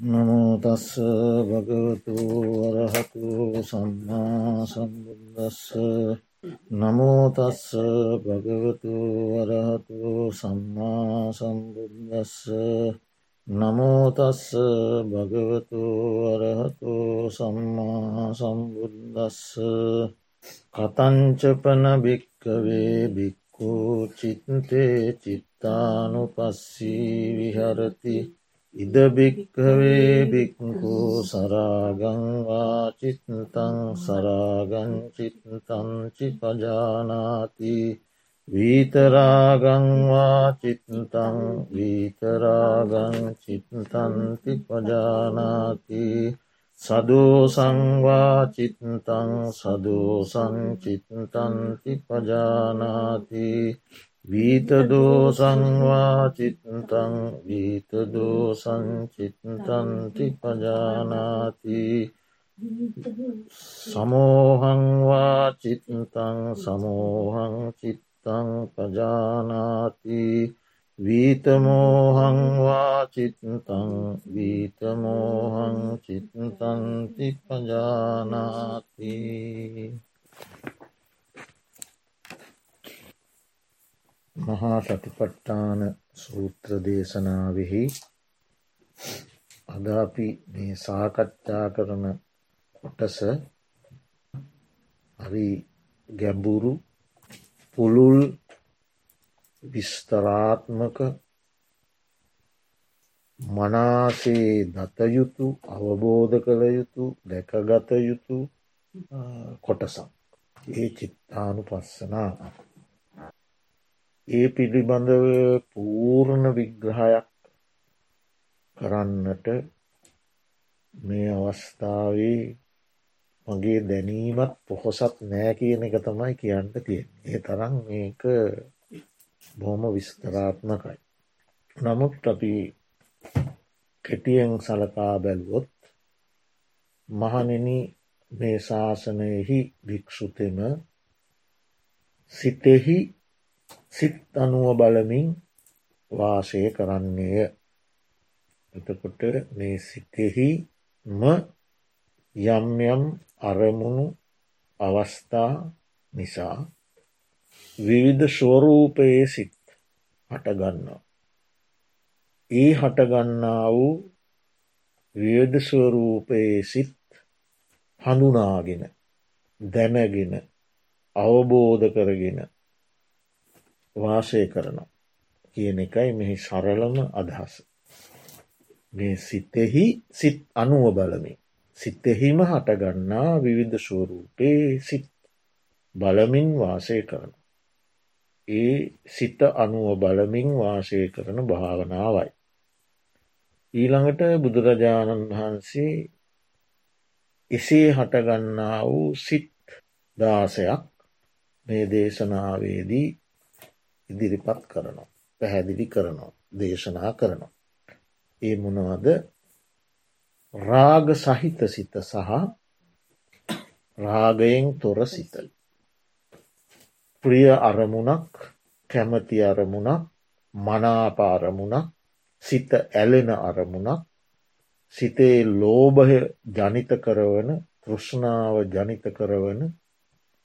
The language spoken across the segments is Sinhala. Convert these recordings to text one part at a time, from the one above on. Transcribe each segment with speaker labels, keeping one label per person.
Speaker 1: නමුතස්ස භගවතු වරහතු සම්මා සම්බුද්දස්ස. නමෝතස්ස භගවතු වරහතු සම්මා සම්බුද්දස්ස. නමෝතස්ස භගවතු වරහතු සම්මා සම්බුද්දස්ස. කතංචපන භික්කවේ භික්කු චිත්තේ චිත්තානු පස්සී විහරති. ඉදභික්කවේ බික්කු සරාගංවා චිත්තං සරාගංචිත්තංචි පජානාති වීතරාගංවා චිත්තං වීතරාගං චිත්තන්ති පජානාති සදෝසංවා චිත්තං සදෝසංචිත්තන්ති පජානාති වීතදෝසංවා චිත්තං වීතදෝසංචිත්තන්ති පජානාති සමෝහංවා චිත්තං සමෝහං චිත්තං පජානාති වීතමෝහංවා චිත්තං වීතමෝහං චිත්තන්ති පජානාති මහා සතිපට්ඨාන සූත්‍ර දේශනාවෙහි අද අපි මේ සාකච්ඡා කරන කොටස හරි ගැඹුරු පුළුල් විස්තරාත්මක මනාසේ දතයුතු අවබෝධ කළ යුතු දැකගත යුතු කොටසක්. ඒ චිත්තානු පස්සනා ඒ පිළිබඳව පූර්ණ විග්‍රහයක් කරන්නට මේ අවස්ථාවේ මගේ දැනීමත් පොහොසත් නෑ කියන එක තමයි කියන්න තියෙන. ඒ තරම් මේක බොහොම විස්තරාත්මකයි. නමුත් අපි කෙටියෙන් සලකා බැලුවොත් මහනෙන මේ ශාසනයෙහි භික්‍ෂුතෙම සිතෙහි සිත් අනුව බලමින් වාසය කරන්නේය. එතකොට මේ සිතෙහිම යම් යම් අරමුණු අවස්ථා නිසා විවිධ ස්වරූපයේ සිත් හටගන්නවා. ඒ හටගන්නා වූ වියද ස්වරූපයේ සිත් හඳුනාගෙන දැනගෙන අවබෝධ කරගෙන වාසය කරනවා කියන එකයි මෙහි සරලම අදහස. මේ සිතෙහි සිත් අනුව බලමින්. සිතෙහිම හටගන්නා විවිධ ස්වරූපයේ සිත් බලමින් වාසය කරන. ඒ සිත අනුව බලමින් වාසය කරන භාවනාවයි. ඊළඟට බුදුරජාණන් වහන්සේ එසේ හටගන්නා වූ සිත් දාසයක් මේ දේශනාවේදී ඉදිරිපත් කරනවා. පැහැදිලි කරනවා. දේශනා කරනවා. ඒ මොනවද රාග සහිත සිත සහ රාගයෙන් තොර සිත. ප්‍රිය අරමුණක් කැමති අරමුණක් මනාපාරමුණක් සිත ඇලෙන අරමුණක් සිතේ ලෝභය ජනිත කරවන තෘෂ්ණාව ජනිත කරවන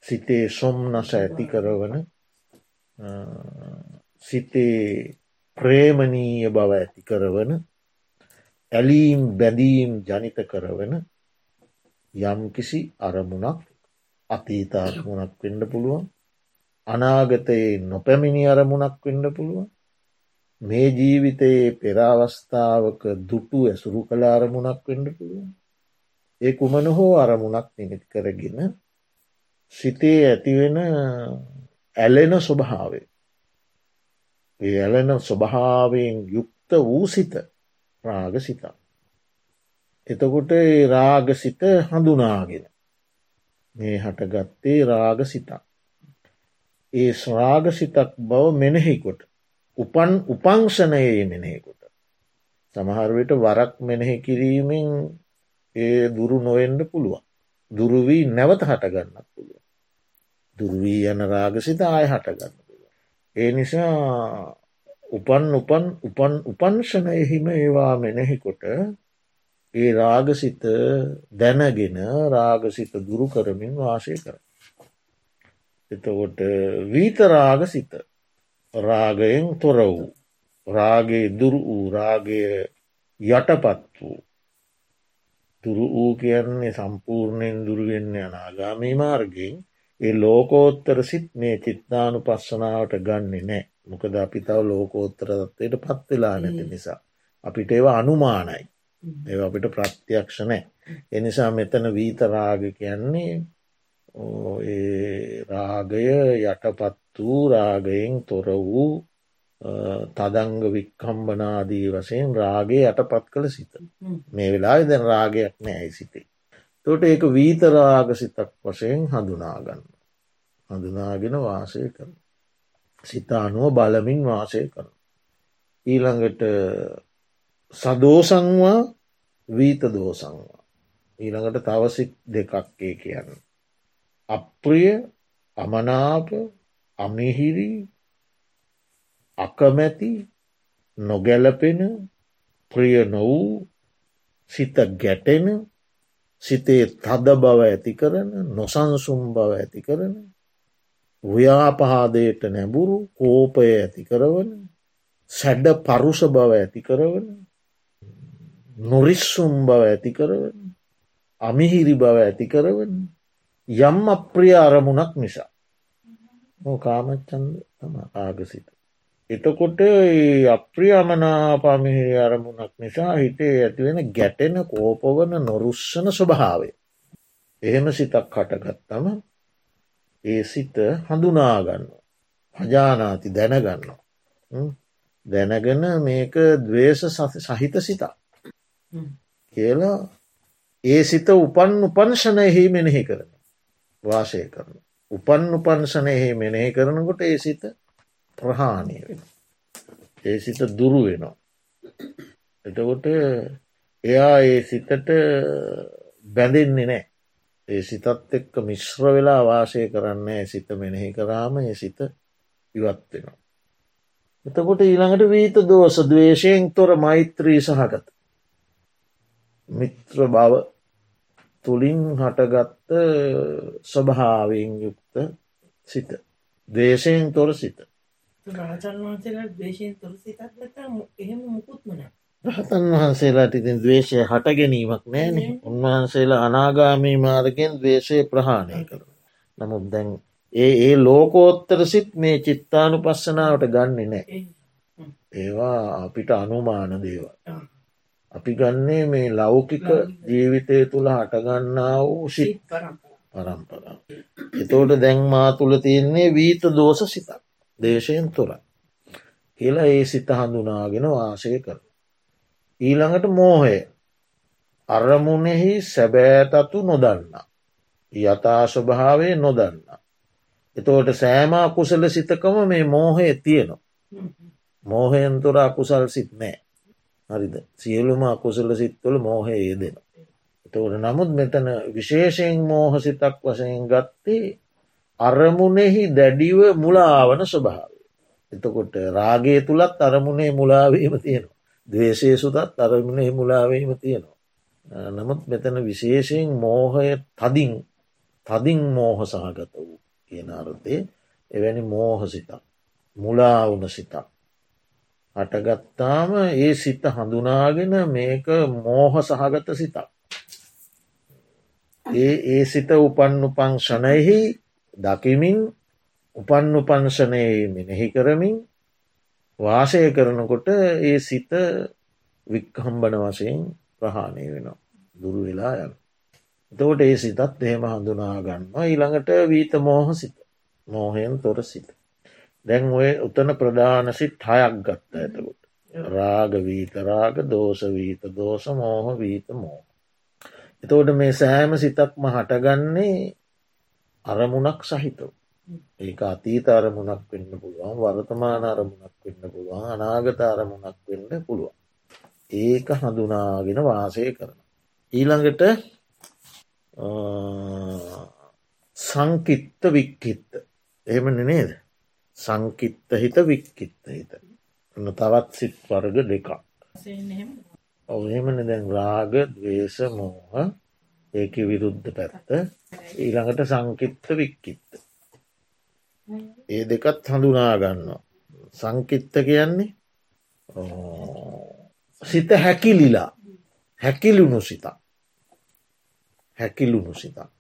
Speaker 1: සිතේ සොම්නස ඇති කරවන සිතේ ප්‍රේමණීය බව ඇති කරවන ඇලීම් බැඳීම් ජනිත කරවන යම්කිසි අරමුණක් අතීත අරමුණක් වෙන්න පුළුවන් අනාගතයේ නොපැමිණි අරමුණක් වෙන්න පුළුවන් මේ ජීවිතයේ පෙරාවස්ථාවක දුටු ඇසුරු කළ අරමුණක් වෙන්න පුළුවන්. ඒ කුමන හෝ අරමුණක් නිමිති කරගෙන සිතේ ඇතිවෙන ඇලෙන ස්වභාවේ. ඒ ඇලෙන ස්වභාවයෙන් යුක්ත වූ සිත රාගසිතා. එතකොට ඒ රාගසිත හඳුනාගෙන මේ හටගත්තේ රාගසිතා. ඒ ස්රාගසිතක් බව මෙනෙහිකොට උපන් උපංක්ෂණයේ මෙනෙහිකොට. සමහරවිට වරක් මෙනෙහි කිරීමෙන් ඒ දුරු නොවෙන්ඩ පුළුවන්. දුරුවී නැවත හටගන්නක් පුළුව. දුර්වී යන රාගසිත ආය හටගන්න. ඒ නිසා උපන් උපන් උපන් උපංශනයහිම ඒවා මෙනෙහිකොට ඒ රාගසිත දැනගෙන රාගසිත දුරු කරමින් වාසය කර. එතකොට වීතරාග සිත රාගයෙන් තොර වූ රාගේ දුරු වූ රාගය යටපත් වූ තුරු වූ කියන්නේ සම්පූර්ණයෙන් දුරුවෙන්න අනාගාමී මාර්ගෙන් ඒ ලෝකෝත්තර සිත් මේ චිත්තානු පස්සනාවට ගන්නේ නෑ මොකද අපි තව ලෝකෝත්තර තත්වයට පත්වෙලා නැති නිසා. අපිට ඒව අනුමානයි. ඒ අපිට ප්‍රත්‍යක්ෂ නෑ. එනිසා මෙතන වීතරාග කියන්නේ රාගය යටපත් වූ රාගයෙන් තොර වූ තදංග වික්කම්බනාදී වසයෙන් රාගේ යටපත් කළ සිත. මේ වෙලා දැන් රාගයක් නෑයි සිතේ. තොට ඒක වීතරාග සිතක් වශයෙන් හඳුනාගන්න. හඳුනාගෙන වාසය කරන. සිතානුව බලමින් වාසය කරන. ඊළඟට සදෝසංවා වීත දෝසංවා. ඊළඟට තවසිත් දෙකක්කේ කියන්න. අප්‍රිය අමනාප අමිහිරි අකමැති නොගැලපෙන ප්‍රිය නොවූ සිත ගැටෙන සිතේ තද බව ඇති කරන නොසන්සුම් බව ඇති කරන ව්‍යාපහාදයට නැබුරු කෝපය ඇති කරවන සැඩ පරුෂ බව ඇති කරවන නොරිස්සුම් බව ඇති කරවන අමිහිරි බව ඇති කරවන යම් අප්‍රිය අරමුණක් නිසා කාමච්චන්ද තම ආගසිත. එතකොට අප්‍රියමනා පමිහි අරමුණක් නිසා හිතේ ඇතිවෙන ගැටෙන කෝපවන නොරුස්සන ස්වභාවය. එහෙම සිතක් හටගත්තම ඒ සිත හඳුනාගන්න. හජානාති දැනගන්න. දැනගෙන මේක දවේශ සහිත සිතා. කියලා ඒ සිත උපන් උපන්ශනයෙහි මෙනෙහි කරන. වාසය කරන. උපන් උපන්සනයෙහි මෙනෙහි කරනකොට ඒ සිත ප්‍රහාණය වෙන. ඒ සිත දුරු වෙනවා. එතකොට එයා ඒ සිතට බැඳෙන්නේ නෑ. ඒ සිතත් එක්ක මිශ්‍ර වෙලා වාසය කරන්න සිත මෙනෙහි කරාම ඒ සිත ඉවත් වෙනවා. එතකොට ඊළඟට වීත දෝස දවේශයෙන් තොර මෛත්‍රී සහගත. මිත්‍ර බව තුළින් හටගත්ත ස්වභාවයෙන් යුක්ත සිත. දේශයෙන් තොර සිත. රහතන් වහන්සේලාට ඉතින් දවේශය හට ගැනීමක් නෑන උන්වහන්සේලා අනාගාමී මාර්ගෙන් දවේශය ප්‍රහාණය කර. නමුත් දැන් ඒ ඒ ලෝකෝත්තර සිත් මේ චිත්තානු පස්සනාවට ගන්නේ නෑ. ඒවා අපිට අනුමාන දේවා. අපි ගන්නේ මේ ලෞකික ජීවිතය තුළ හටගන්නා වූ සිත්. පරම්පරා. එතෝට දැන්මා තුළ තියෙන්නේ වීත දෝස සිතක් දේශයෙන් තුොර. කියලා ඒ සිත හඳුනාගෙන වාසය කර. ඊළඟට මෝහය අරමුණෙහි සැබෑතතු නොදන්න. යථාශභාවය නොදන්න. එතෝට සෑමා කුසල සිතකම මේ මෝහය තියෙනවා. මෝහයන්තුරා කුසල් සිත් නෑ. හරිද සියලුම අකුසල සිත්වල මෝහය යෙදෙන. එතවට නමුත් මෙතන විශේෂයෙන් මෝහසිතක් වශයෙන් ගත්තේ අරමුණෙහි දැඩිව මුලාවන ස්වභාව. එතකොට රාගේ තුළත් අරමුණේ මුලාවීම තියෙනවා. දවේශය සුතත් අරමුණෙහි මුලාවීම තියෙනවා. නමුත් මෙතන විශේෂයෙන් මෝහය තදින් තදින් මෝහ සහගත වූ කියන අර්ථය එවැනි මෝහ සිතක් මුලාවුන සිතක් හටගත්තාම ඒ සිත හඳුනාගෙන මේක මෝහ සහගත සිතක්. ඒ ඒ සිත උපන් උපංශනයෙහි දකිමින් උපන් උපංශනයේ මෙනෙහි කරමින් වාසය කරනකොට ඒ සිත වික්හම්බන වශයෙන් ප්‍රහාණය වෙනවා. දුරු වෙලා යන. එතකොට ඒ සිතත් එහෙම හඳුනාගන්නවා ඊළඟට වීත මෝහ සිත මෝහයෙන් තොර සිත. දැන් ඔය උතන ප්‍රධානසිත් හයක් ගත්ත ඇතකුට. රාග වීතරාග දෝසවීත දෝස මෝහ වීත මෝ. එතෝට මේ සෑම සිතක්ම හටගන්නේ අරමුණක් සහිතව. ඒක අතීත අරමුණක් වෙන්න පුළුවන් වර්තමාන අරමුණක් වෙන්න පුළුවන් අනාගත අරමුණක් වෙන්න පුළුවන්. ඒක හඳුනාගෙන වාසය කරන. ඊළඟට සංකිත්ත වික්කිත්ත එහෙම නේද සංකිත්ත හිත වික්කිත්ත හිත. තවත් සිත් වර්ග දෙකක්. ඔහෙමන දැන් රාග දවේශ මෝහ ඒක විරුද්ධ පැත්ත. ඊළඟට සංකිත්ත වික්කිත්ත. ඒ දෙකත් හඳුනාගන්න. සංකිත්ත කියන්නේ සිත හැකිලිලා. හැකිලුණු සිතා හැකිලුණු සිතා.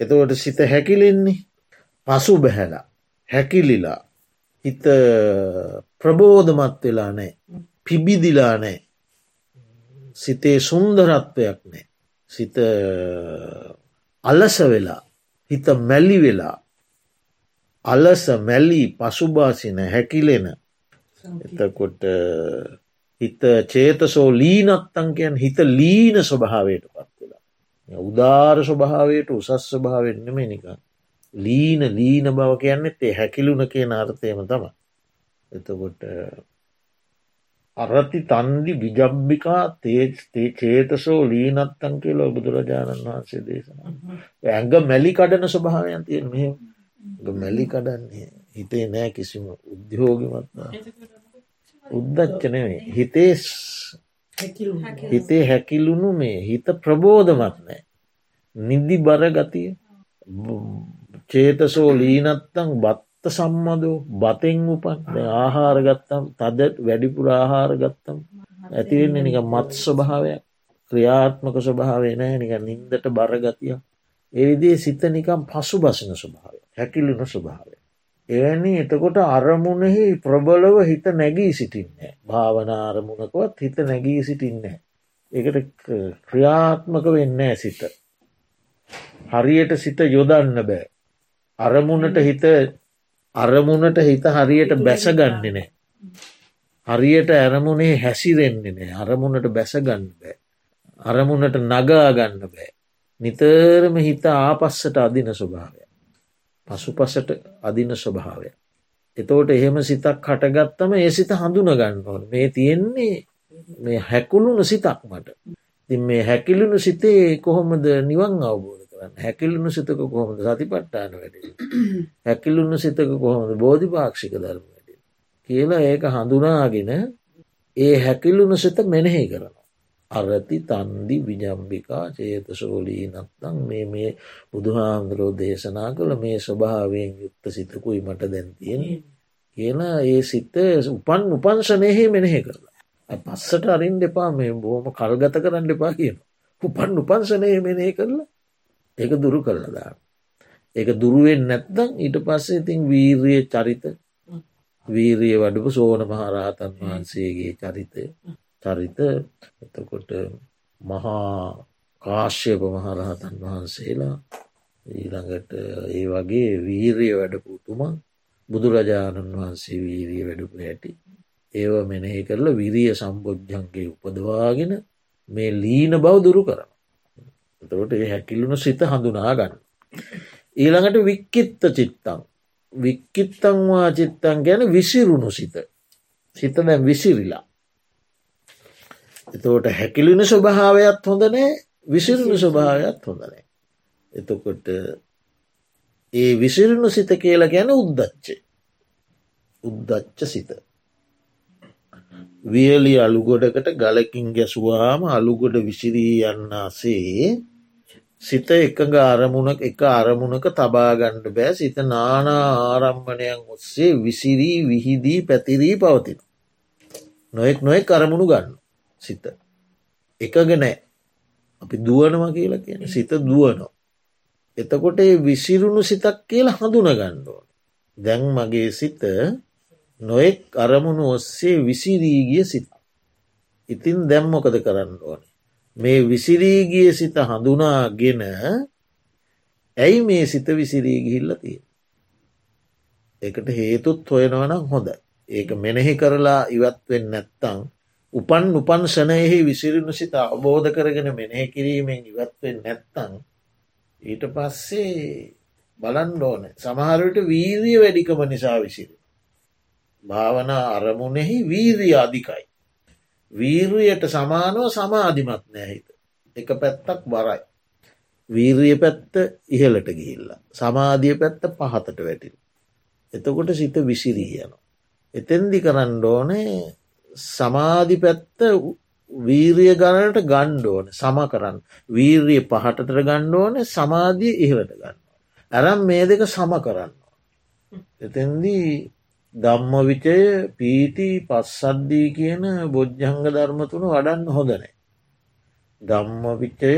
Speaker 1: එතවට සිත හැකිලෙන්නේ පසු බැහැලා. හැකිලිලා. හිත ප්‍රබෝධමත් වෙලා නෑ පිබිදිලා නෑ සිතේ සුන්දරත්වයක් නෑ සිත අලස වෙලා හිත මැලි වෙලා අලස මැලි පසුභාසින හැකිලෙන. එතකොට හිත චේතසෝ ලීනත්තන් කියන් හිත ලීන ස්වභාවයට පත් වෙලා උදාර ස්වභාවයට උසස් ස්වභාවෙන්නෙම නිකන්. ලීන ලීන බව කියන්නෙත් ඒ හැකිලුන කියන අර්ථයම තම එතකොට අරති තන්දි විජබ්බිකා තේ චේතසෝ ලීනත්තන් කියල බුදුරජාණන් වහන්සේ දේශන ඇඟ මැලි කඩන ස්වභාවයන් තියෙන මෙ මැලි කඩන්නේ හිතේ නෑ කිසිම උද්‍යෝගමත්වා උද්දච්චනවේ හිතේ හිතේ හැකිලුණු මේ හිත ප්‍රබෝධමත් නෑ. නිදි බර ගතිය. චේතසෝ ලීනත්තං බත්ත සම්මදෝ බතෙන් උපන් ආහාර ගත්තම් තද වැඩිපුර ආහාර ගත්තම් ඇතිවෙන්නේ නික මත් ස්වභාවයක්. ක්‍රියාත්මක ස්වභාවේ නෑ නික නින්දට බරගතිය ඒවිදේ සිත නිකම් පසු බසන ස්වභාවය හැකිලුණ ස්වභාවය එවැනි එතකොට අරමුණෙහි ප්‍රබලව හිත නැගී සිටින්නේ භාවනා අරමුණකවත් හිත නැගී සිටින්නේ ඒකට ක්‍රියාත්මක වෙන්නෑ සිත. හරියට සිත යොදන්න බෑ. අරමුණට හිත අරමුණට හිත හරියට බැසගන්නේ නෑ හරියට ඇරමුණේ හැසිරෙන්නේ නෑ අරමුණට බැසගන්න බෑ. අරමුණට නගා ගන්න බෑ. නිතරම හිත ආපස්සට අදින ස්වභාවය පසු පසට අදින ස්වභාවය එතෝට එහෙම සිතක් හටගත්තම ඒ සිත හඳුන ගන්නවන මේ තියෙන්නේ මේ හැකුළුණු සිතක් මට. තින් මේ හැකිලුණු සිතේ කොහොමද නිවන් අවබෝධ කරන්න? හැකිලුණු සිතක කොහොමද? සති පට්ටාන වැඩ හැකිලුණු සිතක කොහොමද? බෝධි පාක්ෂික ධර්ම වැඩ කියලා ඒක හඳුනාගෙන ඒ හැකිලුණු සිත මෙනෙහි කරන අරති තන්දි විජම්භිකා චේතසෝලී නත්තං මේ මේ බුදුහාන්දුරෝ දේශනා කළ මේ ස්වභාවයෙන් යුක්ත සිතකුයි මට දැන්තියෙන් කියලා ඒ සිත උපන් උපන්ශනයහි මෙනෙහි කරලා පස්සට අරින් දෙපා මේ බෝම කල්ගත කරන්න දෙපා කියන උපන් උපන්ශනය මෙනෙහි කරලා ඒක දුරු කරලා දාන්න ඒක දුරුවෙන් නැත්තං ඊට පස්සේ ඉතින් වීර්ය චරිත වීරිය වඩපු සෝන මහරහතන් වහන්සේගේ චරිතය චරිත එතකොට මහා කාශ්‍යප මහරහතන් වහන්සේලා ඊළඟට ඒ වගේ වීරිය වැඩපුතුමන් බුදුරජාණන් වහන්සේ වීරිය වැඩපු හැටි ඒව මෙනෙහි කරලා විරිය සම්බෝජ්ජන්ගේ උපදවාගෙන මේ ලීන බව දුරු කරන. එතකොට ඒ හැකිල්ලුණු සිත හඳුනා ගන්න. ඊළඟට වික්කිත්ත චිත්තං වික්කිත්තංවා චිත්තන් ගැන විසිරුණු සිත සිත දැන් විසිරිලා එතෝට හැකිලින ස්වභාවයක් හොඳනෑ විසිරුණු ස්වභාවයක් හොඳනෑ. එතකොට ඒ විසිරුණු සිත කියලා ගැන උද්දච්ච උද්දච්ච සිත. වියලි අලුගොඩකට ගලකින් ගැසුවාම අලුගොඩ විසිරී යන්නාසේ සිත එකඟ අරමුණක එක අරමුණක තබාගණ්ඩ බෑ සිත නානා ආරම්භණයන් ඔස්සේ විසිරී විහිදී පැතිරී පවතින. නොෙක් නොෙක් අරමුණු ගන්න. සිත. එකග නෑ අපි දුවනවා කියලා කියන සිත දුවනෝ. එතකොට විසිරුණු සිතක් කියලා හඳුන ගණ්ඩුවන්. දැන් මගේ සිත නොෙක් අරමුණු ඔස්සේ විසිරීගිය සිත. ඉතින් දැම්මොකද කරන්න ඕන. මේ විසිරීගිය සිත හඳුනාගෙන ඇයි මේ සිත විසිරීගිහිල්ල තිය. එකට හේතුත් හොයනවනම් හොඳ. ඒක මෙනෙහි කරලා ඉවත්වෙන් නැත්තං උපන් උපන් සනයෙහි විසිරුණු සිත අවබෝධ කරගෙන මෙනෙහ කිරීමෙන් ඉවත්වෙන් නැත්තං ඊට පස්සේ බලන්න ඕන සමහරට වීරිය වැඩිකම නිසා විසිරු. භාවනා අරමුණෙහි වීරිය අධිකයි. වීරයට සමානුව සමාධිමත් නෑහිත. එක පැත්තක් බරයි. වීරිය පැත්ත ඉහලට ගිහිල්ලා. සමාධිය පැත්ත පහතට වැටිල්. එතකොට සිත විසිරී යන. එතෙන්දි කරන්න ඕනේ සමාධි පැත්ත වීරිය ගණනට ගණ්ඩෝන සම කරන්න වීර්රිය පහටට ගණ්ඩෝන සමාධිය ඉහලට ගන්න. ඇරම් මේ දෙක සම කරන්න. එතැන්දී දම්ම විචය පීති පස්සද්දී කියන බොජ්ජංග ධර්මතුන වඩන්න හොඳනෑ. දම්ම විචය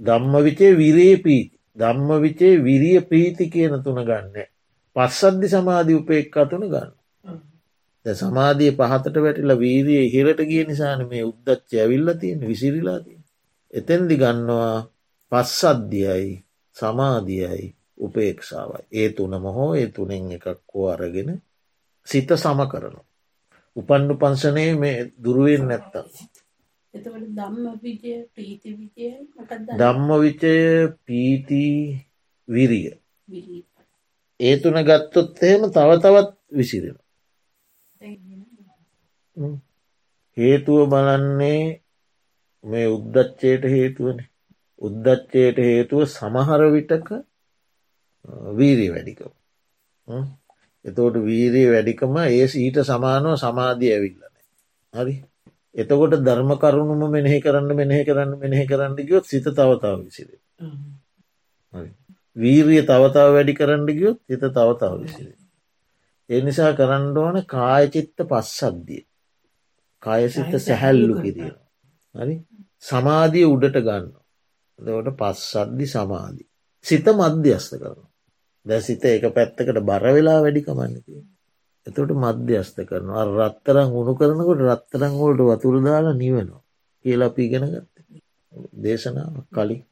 Speaker 1: දම්ම විචේ විරේ පීති දම්ම විචේ විරිය ප්‍රීති කියන තුන ගන්න. පස්සද්ධි සමාධි උපෙක් අතුන ගන්න. සමාධිය පහතට වැටිලා වීරිය ඉහිරට ගිය නිසාන මේ උද්දච්ච ඇවිල්ල තියෙන විසිරිලා තියෙන. එතැන්දි ගන්නවා පස්සද්ධියයි සමාධියයි උපේක්ෂාවයි. ඒ තුනම හෝ ඒ තුනෙන් එකක්කෝ අරගෙන සිත සම කරනු. උපන්නු පංසනය මේ දුරුවෙන් නැත්තම්. ධම්ම විචය පීති විරිය ඒ තුන ගත්තොත් එහෙම තව තවත් විසිරෙන හේතුව බලන්නේ මේ උද්දච්චයට හේතුවන උද්දච්චයට හේතුව සමහර විටක වීරී වැඩිකම. එතෝට වීරී වැඩිකම ඒ ඊට සමානුව සමාධිය ඇවිල්ලන හරි. එතකොට ධර්ම කරුණුම මෙනෙහි කරන්න මෙනෙහි කරන්න මෙනෙහි කරන්න ගියොත් සිත තවතාව විසිර වීරිය තවතාව වැඩි කරන්න ගියොත් සිත තවතාව විසිර ඒ නිසා කරන්න ඕන කායචිත්ත පස්සද්දිය කායසිත සැහැල්ලු කිරීම. හරි. සමාධිය උඩට ගන්න දවට පස්සද්දි සමාධී. සිත මධ්‍යස්ත කරන දැ සිත එක පැත්තකට බරවෙලා වැඩි කමන්නතිය එතට මධ්‍යස්ත කරනවා. රත්තරං උුණු කරනකොට රත්තරංගෝලට වතුර දාලා නිවෙනවා කියලා පිගෙන ගත්ත. දේශනාව කලින්.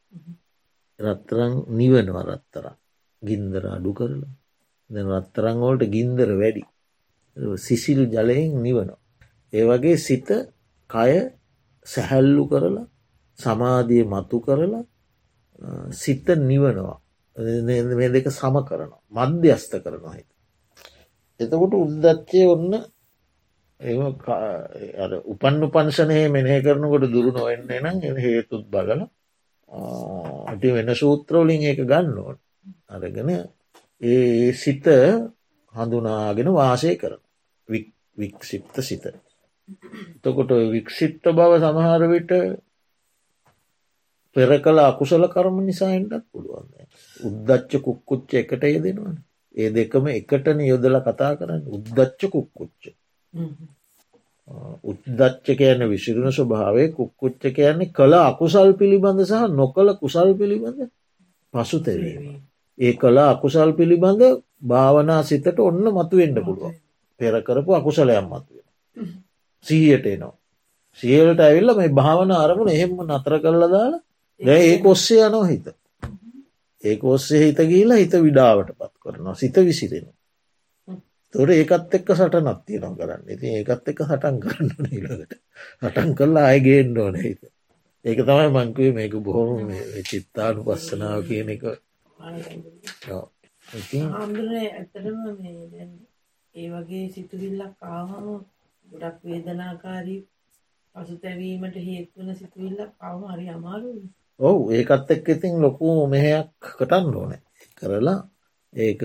Speaker 1: රත්තරං නිවනවා රත්තරම් ගින්දර අඩු කරලා. ද රත්තරංගෝලට ගින්දර වැඩි. සිසිල් ජලයෙන් නිවනවා. ඒ වගේ සිත කය සැහැල්ලු කරලා සමාධිය මතු කරලා සිත නිවනවා. මේ දෙක සම කරනවා. මධ්‍යස්ත කරනවා හිත. එතකොට උද්දච්චය ඔන්න උපන්නු පංශනය මෙනහ කරනකොට දුරු නොවෙන්නේ නම් එ හේතුත් බලල අටි වෙන සූත්‍රෝලින් ඒක ගන්න ඕන. අරගෙන ඒ සිත හඳුනාගෙන වාසය කරන වික්ෂිප්ත සිත. තකොට වික්ෂිප්ත බව සමහර විට පෙර කළ අකුසල කරම නිසාෙන්ටත් පුළුවන්. උද්දච්ච කුක්කුච්ච එකට යෙදෙනවන ඒ දෙකම එකටන යොදල කතා කරන්න උද්දච්ච කුක්කුච්ච උද්දච්ච කියන විසිරුණ ස්වභාවය කුක්කුච්ච කියන්නේ කළ අකුසල් පිළිබඳ සහ නොකළ කුසල් පිළිබඳ පසුතැවීම. ඒ කළ අකුසල් පිළිබඳ භාවනා සිතට ඔන්න මතුවෙන්ඩ පුළුව පෙරකරපු අකුසලයම් මතුවෙන. සීයට එනවා. සියලට ඇවිල්ල මේ භාවන අරමුණ එහෙම නතර කරලා දාලා දැ ඒ කොස්සේ යනෝ හිත. ඒක ඔස්සේ හිත ගීලා හිත විඩාවට පත් කරනවා සිත විසිරෙන. තොර ඒකත් එක්ක සටනත් තියනවා කරන්න. ඉති ඒකත් එක්ක සටන් කරන්න නිලකට හටන් කරලා අයගේෙන්ඩ ඕන හිත. ඒක තමයි මංකුවේ මේක බොහොම චිත්තානු පස්සනාව කියන එක.
Speaker 2: ඇතරම ඒ වගේ සිතුවිල්ලක් ආහම ගොඩක් වේදනාකාරී පසුතැවීමට හේත්වන සිතුවිල්ලක් අවම හරි අමාරුයි
Speaker 1: ඔවු ඒකත් එක් ඉතින් ලොකු මෙහයක් කටන්න ඕන. කරලා ඒක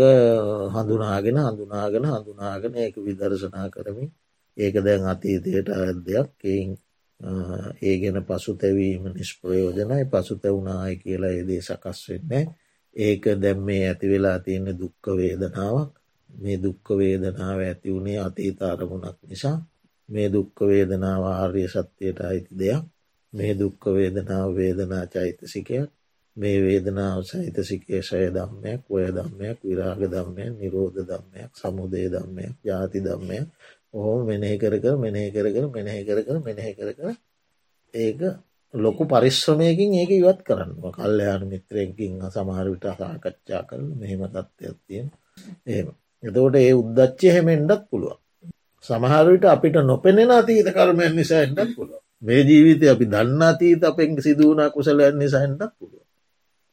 Speaker 1: හඳුනාගෙන හඳුනාගෙන හඳුනාගෙන ඒක විදර්ශනා කරමින් ඒක දැන් අතීතයට අදයක් එයින් ඒ ගැන පසු තැවීම නිෂ්ප්‍රයෝජනයි. පසු තැවුණාය කියලා ඒදේ සකස් වෙන්නේ ඒක දැම් මේ ඇති වෙලා තියෙන දුක්ක වේදනාවක්. මේ දුක්ක වේදනාව ඇති වුණේ අතීත අරමුණක් නිසා. මේ දුක්ක වේදනාව ආර්ය සත්‍යයට අයිති දෙයක්. මේ දුක්ක වේදනාව වේදනා චෛතසිකයක් මේ වේදනාව සහිතසිකේ ශය දම්මයක් ඔය දම්මයක් විරාග දම්මයක් නිරෝධ දම්මයක් සමුදේ දම්මයක් ජාති දම්මයක් ඔහොම මෙනෙහි කර කර මෙනෙහි කර කර මෙනෙහි කර කර මෙනෙහි කර කර ඒක ලොකු පරිශ්‍රමයකින් ඒක ඉවත් කරන්න කල්ලයාන මිත්‍රයකින් සමහරවිට සාකච්ඡා කරල මෙහෙම තත්ත්වයක් තියෙන එහෙම. එතකොට ඒ උද්දච්චය හෙමෙන්ඩත් පුළුවන්. සමහරවිට අපිට නොපෙනෙන අතීත කර්මයන් නිසා එන්නත් පුළුව මේ ජීවිතය අපි දන්න අතීත අපෙන් සිදුවනා කුසලයන් නිසාෙන්ටත් පුළුව.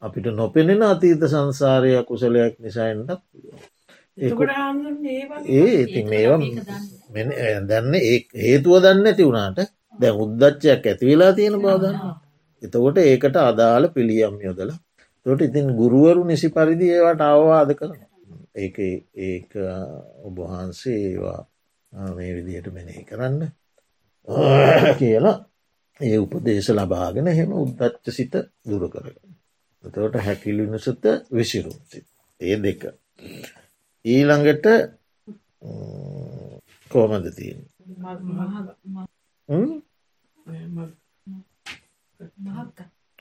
Speaker 1: අපිට නොපෙනෙන අතීත සංසාරය කුසලයක් නිසාෙන්ටත් පුළුව. ඒ ඉතින් ඒවා දන්න ඒ හේතුව දන්න ඇති වුණාට දැ උද්දච්චයක් ඇතිවෙලා තියෙන බවදන්න. එතකොට ඒකට අදාළ පිළියම් යොදල තොට ඉතින් ගුරුවරු නිසි පරිදි ඒවට අවවාද කරන. ඒ ඒක ඔබහන්සේ ඒවා මේ විදියට මෙනෙහි කරන්න කියලා ඒ උපදේශ ලබාගෙන හෙම උද්දච්ච සිත දුර කරගන්න. එතවට හැකිලිනිසත විසිරුම්. ඒ දෙක. ඊළඟට කෝමද තියෙන්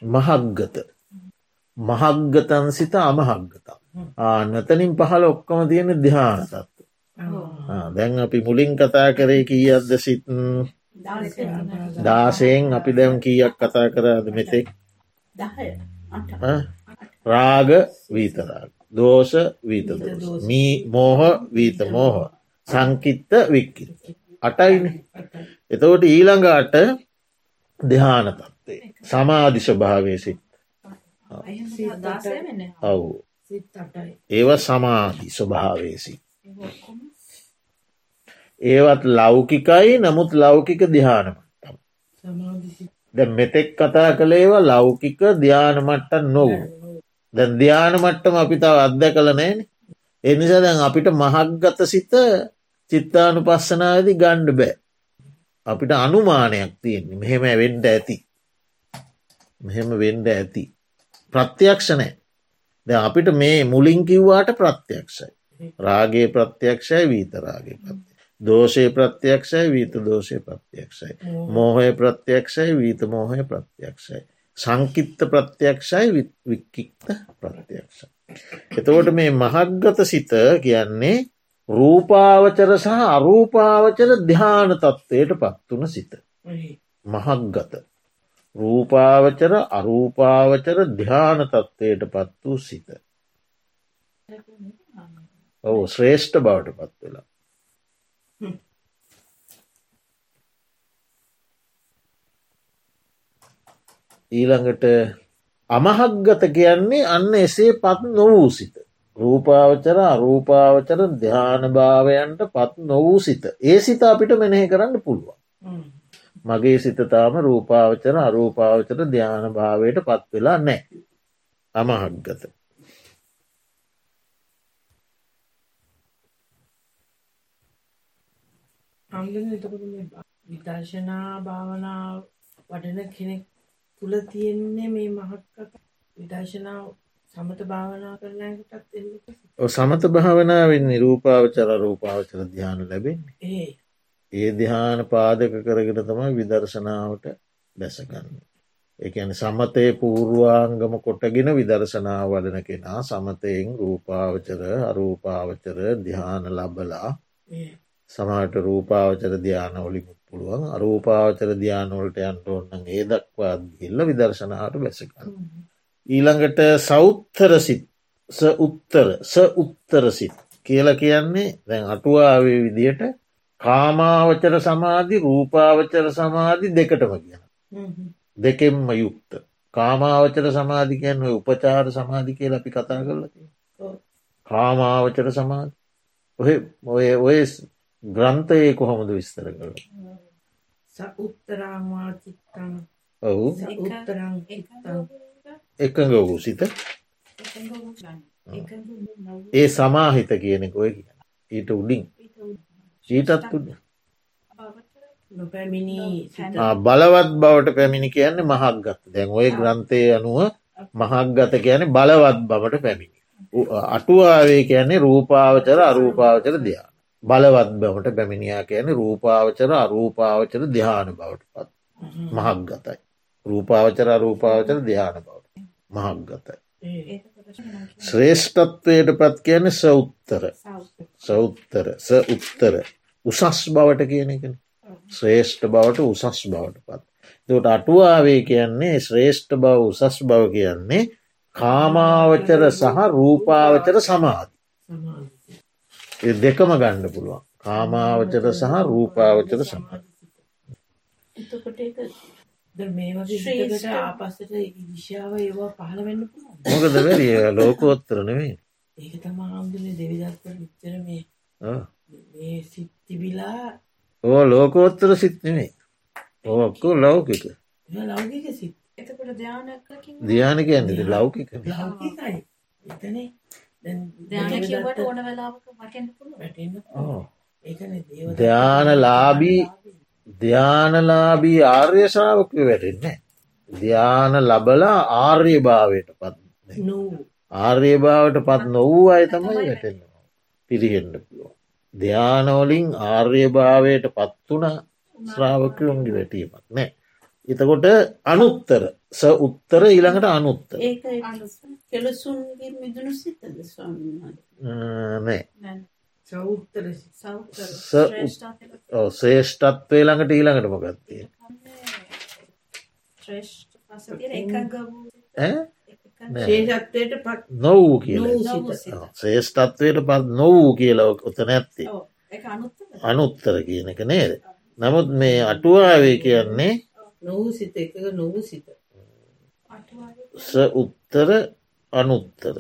Speaker 1: මහක්ගත මහක්ගතන් සිත අමහක්ගතා ආනතනින් පහල ඔක්කොම තියෙන දිහාන තත්ව දැන් අපි මුලින් කතා කරේ කීයක්ද සිත් දාසයෙන් අපි දැම් කීයක් කතා කරාද මෙතෙක්? රාග වීතරාග දෝෂ වීත මී මෝහ වීත මෝහ. සංකිත්ත වික්කිත්. අටයින. එතවට ඊළඟට දෙහාන තත්වේ සමාධි ස්වභාවය සිත්. ඔවු ඒව සමාධි ස්වභාවේසි ඒවත් ලෞකිකයි නමුත් ලෞකික දිහානමට්ටම් ද මෙතෙක් කතා කළේවා ලෞකික ධ්‍යානමට්ටන් නොවූ දැන් ධ්‍යානමට්ටම අපි තව අත්ද කළනෑන එනිසා දැන් අපිට මහක්ගත සිත චිත්තානු පස්සනාවදි ගණ්ඩ බෑ. අපිට අනුමානයක් තියෙන්නේ. මෙහෙම වෙන්ඩ ඇති. මෙහෙම වෙන්ඩ ඇති. ප්‍රත්‍යක්ෂණය ද අපිට මේ මුලින් කිව්වාට ප්‍රත්‍යක්ෂයි. රාගේ ප්‍රත්‍යක්ෂයි වීතරාගේ ප්‍රත්‍ය දෝෂය ප්‍රත්‍යක්ෂයි වීත දෝෂය ප්‍රත්‍යක්ෂයි මෝහය ප්‍රත්‍යක්ෂයි වීත මෝහය ප්‍රත්‍යක්ෂයි සංකිත්ත ප්‍රත්‍යක්ෂයි වික්කික්ත ප්‍රත්‍යක්ෂ. එතකොට මේ මහක්ගත සිත කියන්නේ රූපාවචර සහ අරූපාවචර ධ්‍යාන තත්ත්වයට පත්වන සිත. මහක්ගත. රූපාවචර අරූපාවචර ධ්‍යාන තත්ත්වයට පත් වූ සිත. ඔවු ශ්‍රේෂ්ඨ බවට පත් ඊළඟට අමහක්ගත කියන්නේ අන්න එසේ පත් නොවූ සිත. රූපාවචර අරූපාවචර ධ්‍යානභාවයන්ට පත් නොවූ සිත. ඒ සිත අපිට මෙනෙහි කරන්න පුළුවන්. මගේ සිතතාම රූපාවචර අරූපාවචර ධ්‍යාන භාවයට පත් වෙලා නෑ. අමහක්ගත.
Speaker 2: විදර්ශනා භාවනා වඩන කෙනෙක් තුළ තියෙන්නේ මේ මහක්කත විදර්ශනාව සමත භාවනා කරනයකටත් එ
Speaker 1: සමත භාවනාවෙන් නිරූපාවචර රූපාවචර ධ්‍යාන ලැබෙන්නේ.
Speaker 2: ඒ.
Speaker 1: ඒ දිහාන පාදක කරගෙන තමයි විදර්ශනාවට බැසගන්න. එකන සමතය පූර්වාංගම කොටගෙන විදර්ශනාව වඩන කෙනා සමතයෙන් රූපාවචර අරූපාවචර දිහාන ලබලා සමට රූපාවචර ධ්‍යානවලිමුත් පුළුවන් අරූපාවචර ධ්‍යානවලට යන්ට ඔන්න ඒ දක්වා ගිල්ල විදර්ශනාවට බැසකන්න. ඊළඟට සෞත්තර සිත් ස උත්තර ස උත්තර සිත් කියල කියන්නේ දැන් අටුවාවේ විදියට කාමාවචර සමාධි රූපාවචර සමාධි දෙකටම කියන. දෙකෙන්ම යුක්ත. කාමාවචර සමාධිකයන් උපචාර සමාධි කියල අපි කතා කරලති. කාමාවචර සමාධ ඔය ඔය ඔය ග්‍රන්ථයේ කොහොමද විස්තර කළ.
Speaker 2: උත්තරාමාචිත්තන්
Speaker 1: ඔහු
Speaker 2: උත්තරං
Speaker 1: එකඟ වූ සිත ඒ සමාහිත කියනෙක ඔය කියන ඊට උඩින් ඊටත් උඩ බලවත් බවට පැමිණි කියන්නේ මහක්ගත දැන් ඔය ග්‍රන්ථය අනුව මහක්ගත කියන්නේ බලවත් බවට පැමිණි. අටුවාවේ කියන්නේ රූපාවචර අරූපාවචර දයා. බලවත් බවට පැමිණියා කියන රූපාවචර අරූපාවචර දිහාන බවට පත් මහක් ගතයි. රූපාවචර අරූපාවචර දිහාන බවට මහක් ගතයි. ශ්‍රේෂ්ඨත්වයට පත් කියන සෞත්තර සෞත්තර ස උත්තර. උසස් බවට කියන එකන. ශ්‍රේෂ්ඨ බවට උසස් බවට පත්. දට අටුවාවේ කියන්නේ ශ්‍රේෂ්ඨ බව උසස් බව කියන්නේ කාමාවචර සහ රූපාවචර සමාධ. දෙකම ගණ්ඩ පුළුවන්. කාමාවචර සහ රූපාවචර සමාධ.
Speaker 2: එතකොට ඒක මේ වගේ ආපස්සට විශාව ඒවා පහළ වෙන්න
Speaker 1: මොකද වැරිය ලෝකෝත්තර නෙවේ
Speaker 2: ඒක තම හාමුදුරේ දෙවිදත්ත විච්චර මේ මේ සිත්තිබිලා
Speaker 1: ඕ ලෝකෝත්තර සිත්නෙමේ ඕක්කෝ ලෞකික.
Speaker 2: ලෞකික සිත්.
Speaker 3: එතකොට ධ්‍යාන
Speaker 1: ධ්‍යානක ඇන්නද ලෞකික
Speaker 2: ලෞකිකයි. එතනේ
Speaker 3: ධ්‍යාන කියවට ඕන වෙලාවක වටෙන්න්න පුළුවන්
Speaker 2: වැටෙන්න ඒකන දේව
Speaker 1: ධ්‍යාන ලාබී ධ්‍යානලාබී ආර්ය ශාවකය වැටෙන්නේ. ධ්‍යාන ලබලා ආර්ය භාවයට පත්
Speaker 2: නූ
Speaker 1: ආර්ය භාවට පත් නොවූ අය තමයි වැටෙනවා. පිරිහෙන්ඩ පුළුව. ධ්‍යානෝලින් ආර්ය භාවයට පත්වන ශ්‍රාවකයුන්ගේ වැටීමක් නෑ. එතකොට අනුත්තර ස උත්තර ඊළඟට අනුත්තර.
Speaker 2: ඒක කෙලසුන්ගේ මිදුණු සිතද ස්වාමීන්
Speaker 1: නෑ.
Speaker 2: සෞත්තර
Speaker 1: ස ශේෂ්ඨත්වය ළඟට ඊළඟට මොකක්තිය නොවූ
Speaker 2: සිත.
Speaker 1: ශේෂ්ඨත්වයට පත් නොවූ කියලා ඔතන ඇත්ති අනුත්තර. කියන එක නේද? නමුත් මේ අටුවාවේ කියන්නේ
Speaker 2: නොවූ සිත එක නොවූ සිත
Speaker 1: ස උත්තර අනුත්තර.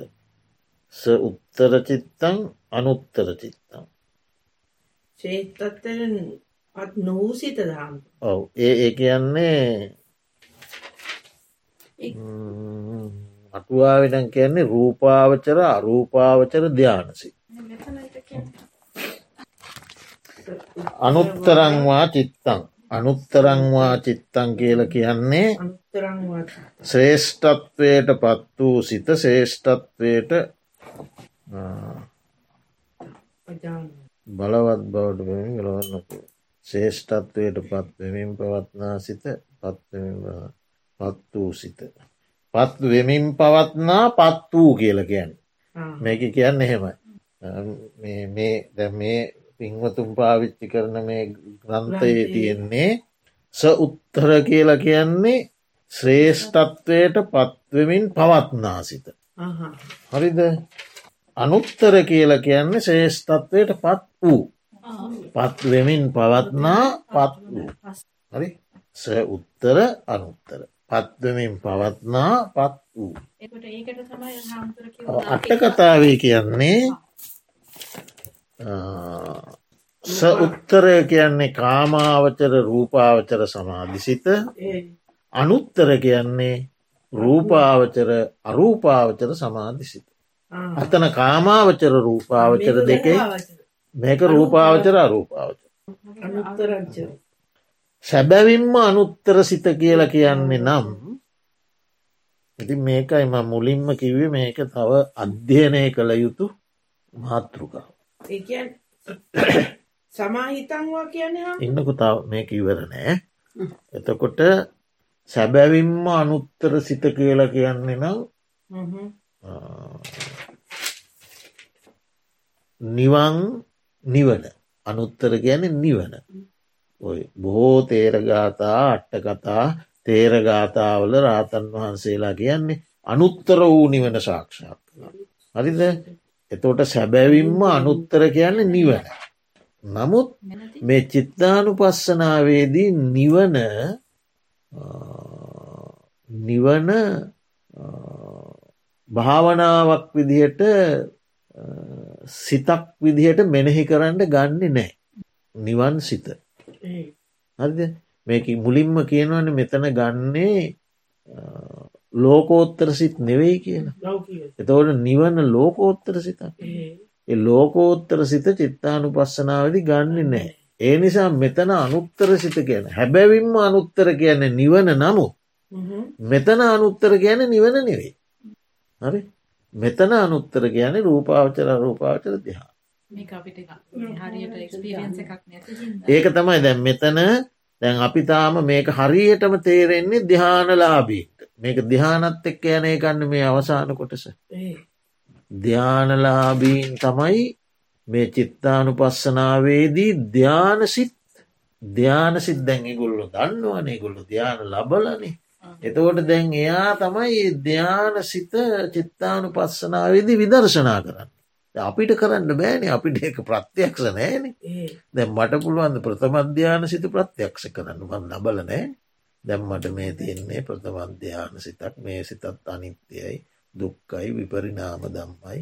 Speaker 1: ස උත්තර චිත්තං අනුත්තර චිත්තං.
Speaker 2: ශේෂ්තත්වයෙන් පත් නොවූ සිත දහම්
Speaker 1: ඔව. ඒ ඒ කියන්නේ අටුවාවෙනන් කියන්නේ රූපාවචර අරූපාවචර ධ්‍යානසි අනුත්තරංවා චිත්තං. අනුත්තරංවා චිත්තං කියල කියන්නේ ශ්‍රේෂ්ඨත්වයට පත් වූ සිත ශේෂ්ඨත්වයට බලවත් බවට වෙමින් ගලවන්නකු ශේෂ්ඨත්වයට පත් වෙමින් පවත්නා සිත පත්වෙමින් පත් වූ සිත. පත් වෙමින් පවත්නා පත් වූ කියලකයන් මේක කියන්න එහෙමයි. මේ දැ මේ පින්වතුම් පාවිච්චි කරන මේ ග්‍රන්ථයේ තියෙන්නේ ස උත්තර කියලා කියන්නේ ශ්‍රේෂ්ඨත්වයට පත්වමින් පවත්නා සිත. හරිද? අනුත්තර කියලා කියන්නේ ශේෂ්ඨත්වයට පත් වූ. පත්වෙමින් පවත්නා පත් වූ. හරි? ස උත්තර අනුත්තර. පත්වමින් පවත්නා පත් වූ. අට කතාවේ කියන්නේ ස උත්තරය කියන්නේ කාමාවචර රූපාවචර සමාධිසිත අනුත්තර කියන්නේ රූපාවචර අරූපාවචර සමාධිසිත අතන කාමාවචර රූපාවචර දෙකේ මේක රූපාවචර අරූපාවචර. සැබැවින්ම අනුත්තර සිත කියලා කියන්නේ නම් ඉතින් මේකයි ම මුලින්ම කිව්වේ මේක තව අධ්‍යයනය කළ යුතු මාතෘකාව.
Speaker 2: සමාහිතන්වා කියන්නේ
Speaker 1: ඉන්නකු තව මේක ඉවර නෑ. එතකොට සැබැවින්ම අනුත්තර සිත කියලා කියන්නේ නම් නිවන් නිවන. අනුත්තර ගැන නිවන. ඔය බොහෝ තේරගාතා අට්ට කතා තේරගාතාවල රාතන් වහන්සේලා කියන්නේ අනුත්තර වූ නිවන සාක්ෂාත් හරිද? එතෝට සැබැවින්ම අනුත්තර කියන්නේ නිවන. නමුත් මේ චිත්තානු පස්සනාවේදී නිවන නිවන භාවනාවක් විදිහට සිතක් විදිහට මෙනෙහි කරන්න ගන්න නෑ. නිවන් සිත. හරිද? මේක මුලින්ම කියනවන මෙතන ගන්නේ ලෝකෝත්තර සිත් නෙවෙයි කියලා එතවට නිවන ලෝකෝත්තර සිතක්. ලෝකෝත්තර සිත චිත්තානු පස්සනාවදි ගන්න නෑ. ඒ නිසා මෙතන අනුත්තර සිත කියන හැබැවින්ම අනුත්තර කියන නිවන නමුත් මෙතන අනුත්තර කියන නිවන නෙවෙයි. හරි? මෙතන අනුත්තර කියන්නේ රූපාවචර රූපාවචර දිහා. ඒක තමයි දැන් මෙතන දැන් අපි තාම මේක හරියටම තේරෙන්නේ දිහානලාබීට මේක දිහානත් එක්ක යනය කන්න මේ අවසාන කොටස. ධ්‍යානලාබීන් තමයි මේ චිත්තානු පස්සනාවේදී ධ්‍යානසිත් ධ්‍යානසිත් දැන් ගොල්ලො දන්නවනේ ගොල්ලු ධ්‍යාන ලබලනේ එතකොට දැන් එයා තමයි ධ්‍යාන සිත චිත්තානු පස්සනාවේදි විදර්ශනා කරන්න. අපිට කරන්න බෑනේ. අපිට ඒක ප්‍රත්‍යයක්ෂ නෑන. දැම් මට පුළුවන්ද ප්‍රථමධ්‍යාන සිත ප්‍රත්‍යක්ෂ කරන්න? මන් ලබල නෑ. දැම්මට මේ තියෙන්නේ ප්‍රථමධ්‍යාන සිතක් මේ සිතත් අනිත්‍යයයි දුක්කයි විපරිනාම දම්මයි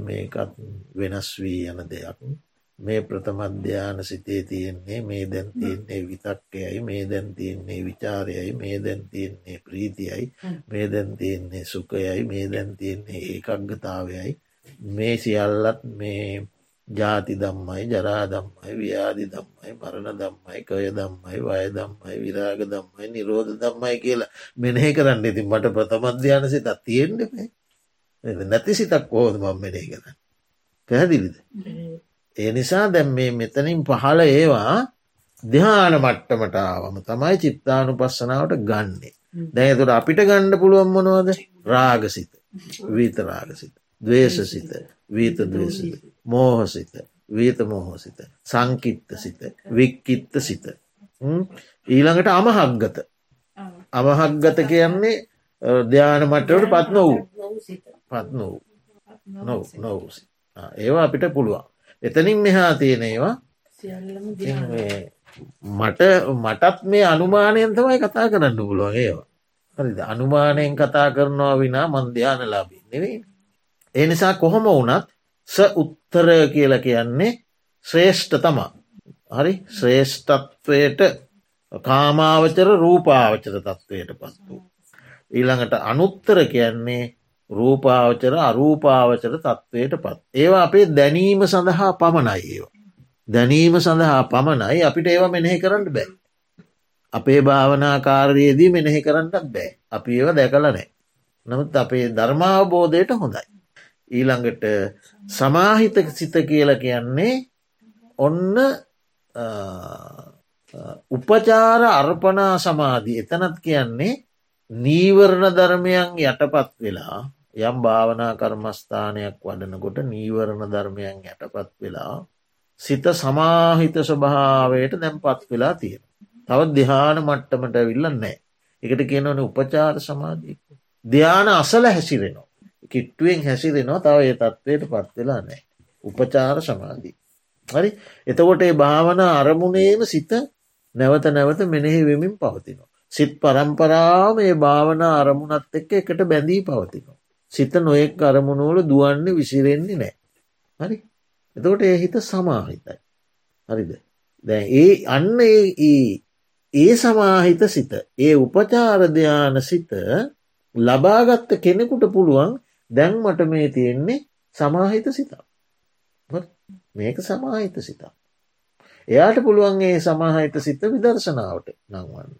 Speaker 1: මේකත් වෙනස් වී යන දෙයක් මේ ප්‍රථමධ්‍යාන සිතේ තියෙන්නේ මේ දැන් තියන්නේ විතක්කයයි මේ දැන් තියන්නේ විචාරයයි මේ දැන් තියන්නේ ප්‍රීතියයි මේ දැන් තියන්නේ සුකයයි මේ දැන් තියන්නේ ඒකක්ගතාවයයි මේ සියල්ලත් මේ ජාති දම්මයි ජරා දම්මයි ව්‍යාධි දම්මයි මරණ දම්මයි කය දම්මයි වය දම්මයි විරාග දම්මයි නිරෝධ දම්මයි කියලා මෙනෙහි කරන්න ඉතින් මට ප්‍රථමධ්‍යාන සිතත් තියෙන්ටේ නැති සිතක් කෝද මම් මෙනෙහි කරන්න? පැහැදිලිද ඒ නිසා දැම් මේ මෙතනින් පහළ ඒවා දෙහාන මට්ටමටාවම තමයි චිත්තානු පස්සනාවට ගන්නේ දැතුට අපිට ගණ්ඩ පුළුවන් මොනවද? රාගසිත වීත රාගසිත දවේශසිත වීත දවේශසිත මෝහසිත වීත මෝහසිත සංකිත්ත සිත වික්කිත්ත සිත ඊළඟට අමහක්ගත අමහක්ගත කියන්නේ ධ්‍යාන මට්ටවට පත් නොවූ. පත් නොවූ. නොව. නොවසි ඒවා අපිට පුළුවන් එතනින් මෙහා තියෙන ඒවා. මට මටත් මේ අනුමානයෙන් තමයි කතා කරන්න පුළුවන් ඒවා. හරිද? අනුමානයෙන් කතා කරනවා විනා මන්ධ්‍යාන ලාබී නෙවෙයි. ඒ නිසා කොහොම වනත් ස උත්තර කියල කියන්නේ ශ්‍රේෂ්ඨ තමා. හරි? ශ්‍රේෂ්ඨත්වයට කාමාවචර රූපාවචර තත්ත්වයට පත් වූ. ඊළඟට අනුත්තර කියන්නේ රූපාවචර අරූපාවචර තත්ත්වයට පත්. ඒවා අපේ දැනීම සඳහා පමණයි ඒවා. දැනීම සඳහා පමණයි අපිට ඒවා මෙනෙහි කරන්න බෑ. අපේ භාවනාකාරයේදී මෙනෙහි කරන්නත් බෑ. අපි ඒව දැකල නෑ. නමුත් අපේ ධර්මාවබෝධයට හොඳයි. ඊළඟට සමාහිත සිත කියල කියන්නේ ඔන්න උපචාර අර්පනා සමාධී එතනත් කියන්නේ නීවරණ ධර්මයන් යටපත් වෙලා යම් භාවනා කර්මස්ථානයක් වඩනකොට නීවරණ ධර්මයන් යටපත් වෙලා සිත සමාහිත ස්වභාවයට දැම් පත් වෙලා තියෙන. තවත් දිහාන මට්ටමට විල්ල නෑ. එකට කියනවන උපචාර සමාධීක. ධ්‍යාන අසල හැසිරෙනවා. කිට්ටුවෙන් හැසිරෙනවා තව ඒ තත්ත්වයට පත්වෙලා නෑ. උපචාර සමාධී. හරි එතකොට ඒ භාවන අරමුණේම සිත නැවත නැවත මෙනෙහි වෙමින් පවතිනවා. සිත් පරම්පරාව මේ භාවන අරමුණත් එක්ක එකට බැඳී පවතිනවා. සිත නොයෙක් අරමුණුවල දුවන්නේ විසිරෙන්නේ නෑ. හරි එතකොට ඒ හිත සමාහිතයි. හරිද. දැ ඒ අන්න ඒ සමාහිත සිත ඒ උපචාරධ්‍යාන සිත ලබාගත්ත කෙනෙකුට පුළුවන් දැන් මට මේ තියෙන්නේ සමාහිත සිතා. මේක සමාහිත සිතා. එයාට පුළුවන්ගේ සමාහිත සිත විදර්ශනාවට නංවන්න.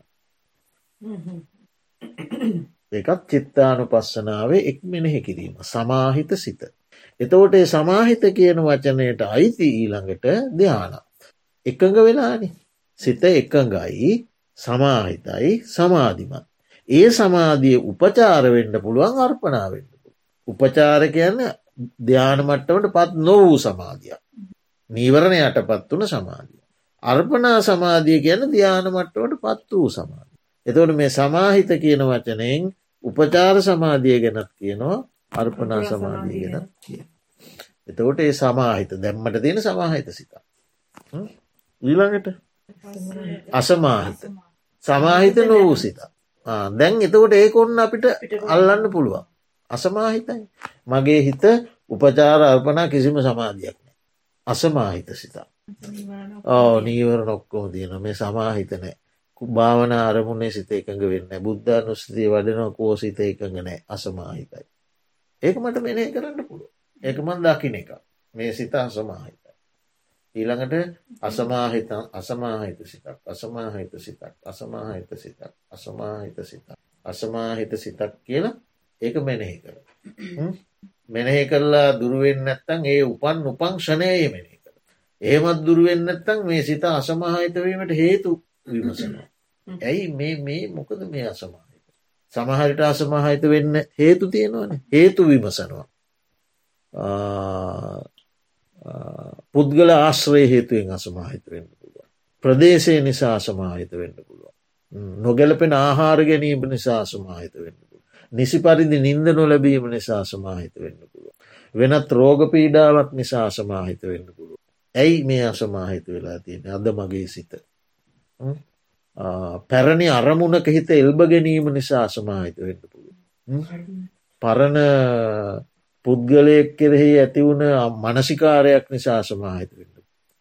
Speaker 1: එකත් චිත්තානු පස්සනාවේ එක් මෙනෙහි කිරීම සමාහිත සිත. එතවට සමාහිත කියන වචනයට අයිති ඊළඟට ධ්‍යානත්. එකඟ වෙලානි සිත එකඟයි සමාහිතයි සමාධිමත්. ඒ සමාධිය උපචාර වෙන්න පුළුවන් අර්පනාවෙන්න. උපචාර කියන්න ධ්‍යාන මට්ටමට පත් නොවූ සමාධියක්. නීවරණයට පත් වන සමාධිය. අර්පනා සමාධිය ගැන ධ්‍යාන මට්ටවට පත් වූ සමාධිය. එතවට මේ සමාහිත කියන වචනයෙන් උපචාර සමාධිය ගැනත් කියනවා අර්පනා සමාධිය ගැනත් කිය. එතකොට ඒ සමාහිත දැම්මට තියෙන සමාහිත සිතා. ඊළඟට අසමාහිත සමාහිත නොවූ සිතා. දැන් එතකොට ඒක ඔන්න අපිට අල්ලන්න පුළුවන්. අසමාහිතයි. මගේ හිත උපචාර අර්පනා කිසිම සමාධයක් නෑ. අසමාහිත සිතා. ඕ නීවර නොක්කෝම තියන මේ සමාහිතනෑ. භාවන අරමුණේ සිත එකඟ වෙන්න බුද්ධ නුස්තිය වඩනව කෝ සිත එකඟ නෑ අසමාහිතයි. ඒක මට මෙනේ කරන්න පුළුව. ඒකමන් දකින එක මේ සිත අසමාහිත. ඊළඟට අසමාහිත අසමාහිත සිතක් අසමාහිත සිතක් අසමාහිත සිතක් අසමාහිත සිතක් අසමාහිත සිතක් කියලා ඒක මෙනෙහි කර. මෙනෙහි කරලා දුරුවෙන් නැත්තං ඒ උපන් උපං ෂණයේ මෙනෙහි කර. ඒමත් දුරුවෙන් නැත්තං මේ සිත අසමහිතවීමට හේතු විමසනවා. ඇයි මේ මේ මොකද මේ අසමහිත. සමහරිට අසමහිත වෙන්න හේතු තියෙනවන හේතු විමසනවා. පුද්ගල ආශ්‍රය හේතුවෙන් අසමහිත වෙන්න පුළුව. ප්‍රදේශය නිසා අසමාහිත වෙන්න පුළුව. නොගැලපෙන ආහාර ගැනීම නිසා අසමාහිත වෙන්න නිසි පරිදි නින්ද නොලැබීම නිසා සමාහිත වෙන්න පුළුව. වෙනත් රෝග පීඩාවක් නිසා අසමාහිත වෙන්න පුළුව. ඇයි මේ අසමාහිත වෙලා තියෙන අද මගේ සිත. පැරණි අරමුණක හිත එල්බ ගැනීම නිසා අසමාහිත වෙන්න පුළුව. පරණ පුද්ගලයෙක් කෙරෙහි ඇතිවුණ මනසිකාරයක් නිසා අසමාහිත වෙන්න.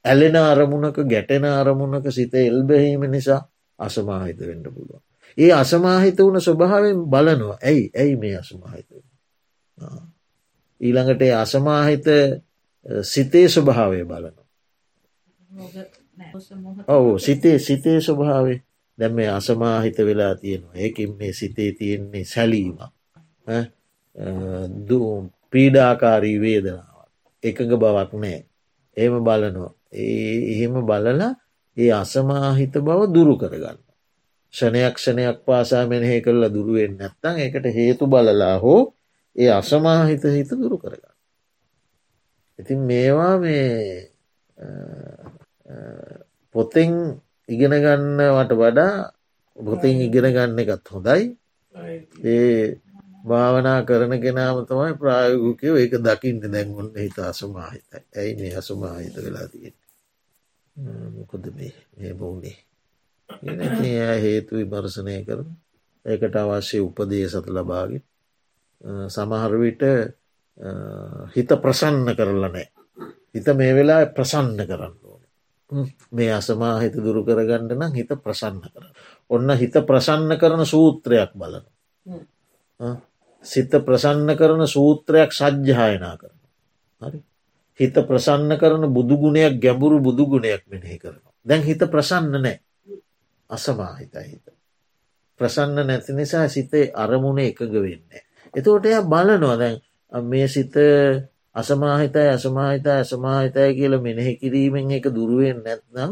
Speaker 1: ඇලෙන අරමුණක ගැටෙන අරමුණක සිත එල්බැහීම නිසා අසමාහිත වෙන්න පුළුවන්. ඒ අසමාහිත වුණ ස්වභාවෙන් බලනවා ඇයි ඇයි මේ අසමාහිත ඊළඟට අසමාහිත සිතේ ස්වභාවය බලන. ඔවු සිතේ සිතේ ස්වභාවේ දැම් මේ අසමාහිත වෙලා තියෙනවා. ඒකින් මේ සිතේ තියෙන්නේ සැලීම පීඩාකාරී වේදනාව එකඟ බවක් නෑ ඒම බලනවා. ඒ එහෙම බලලා ඒ අසමාහිත බව දුරු කරගන්න. ෂණයක් ෂණයක් පාසා මෙනෙහි කරලා දුරුවෙන් නැත්තං එකට හේතු බලලා හෝ ඒ අසමාහිත හිත දුරු කරගන්න. ඉතින් මේවා මේ පොතෙන් ඉගෙනගන්නවට වඩා පොතින් ඉගෙන ගන්න එකත් හොඳයි. ඒ භාවනා කරන කෙනාම තමයි ප්‍රායෝගකයෝ ඒක දකිින්ට දැන්ගොන්න හිත අසමාහිතයි ඇයි මේ අසමාහිත වෙලා තියෙන මොකොද මේ? මේ බවුණේ එ හේතු විමර්ශනය කරන ඒකට අවශ්‍ය උපදේ සත ලබාගෙන සමහරවිට හිත ප්‍රසන්න කරලා නෑ හිත මේ වෙලා ප්‍රසන්න කරන්න මේ අසමාහිත දුරු කරගන්න නම් හිත ප්‍රසන්න කර ඔන්න හිත ප්‍රසන්න කරන සූත්‍රයක් බලන. සිත ප්‍රසන්න කරන සූත්‍රයක් සජ්්‍යායනා කරන. හරි. හිත ප්‍රසන්න කරන බුදුගුණයක් ගැඹුරු බුදුගුණයක් මෙනෙහි කරනවා. දැන් හිත ප්‍රසන්න නෑ. අසමාහිත හිත. ප්‍රසන්න නැති නිසා සිතේ අරමුණ එකග වෙන්න එතකොට එය බලනවා දැන් මේ සිත අසමාහිතයි අසමාහිතයි අසමාහිතය කියල මෙනෙහි කිරීමෙන් එක දුරුවෙන් නැත්නම්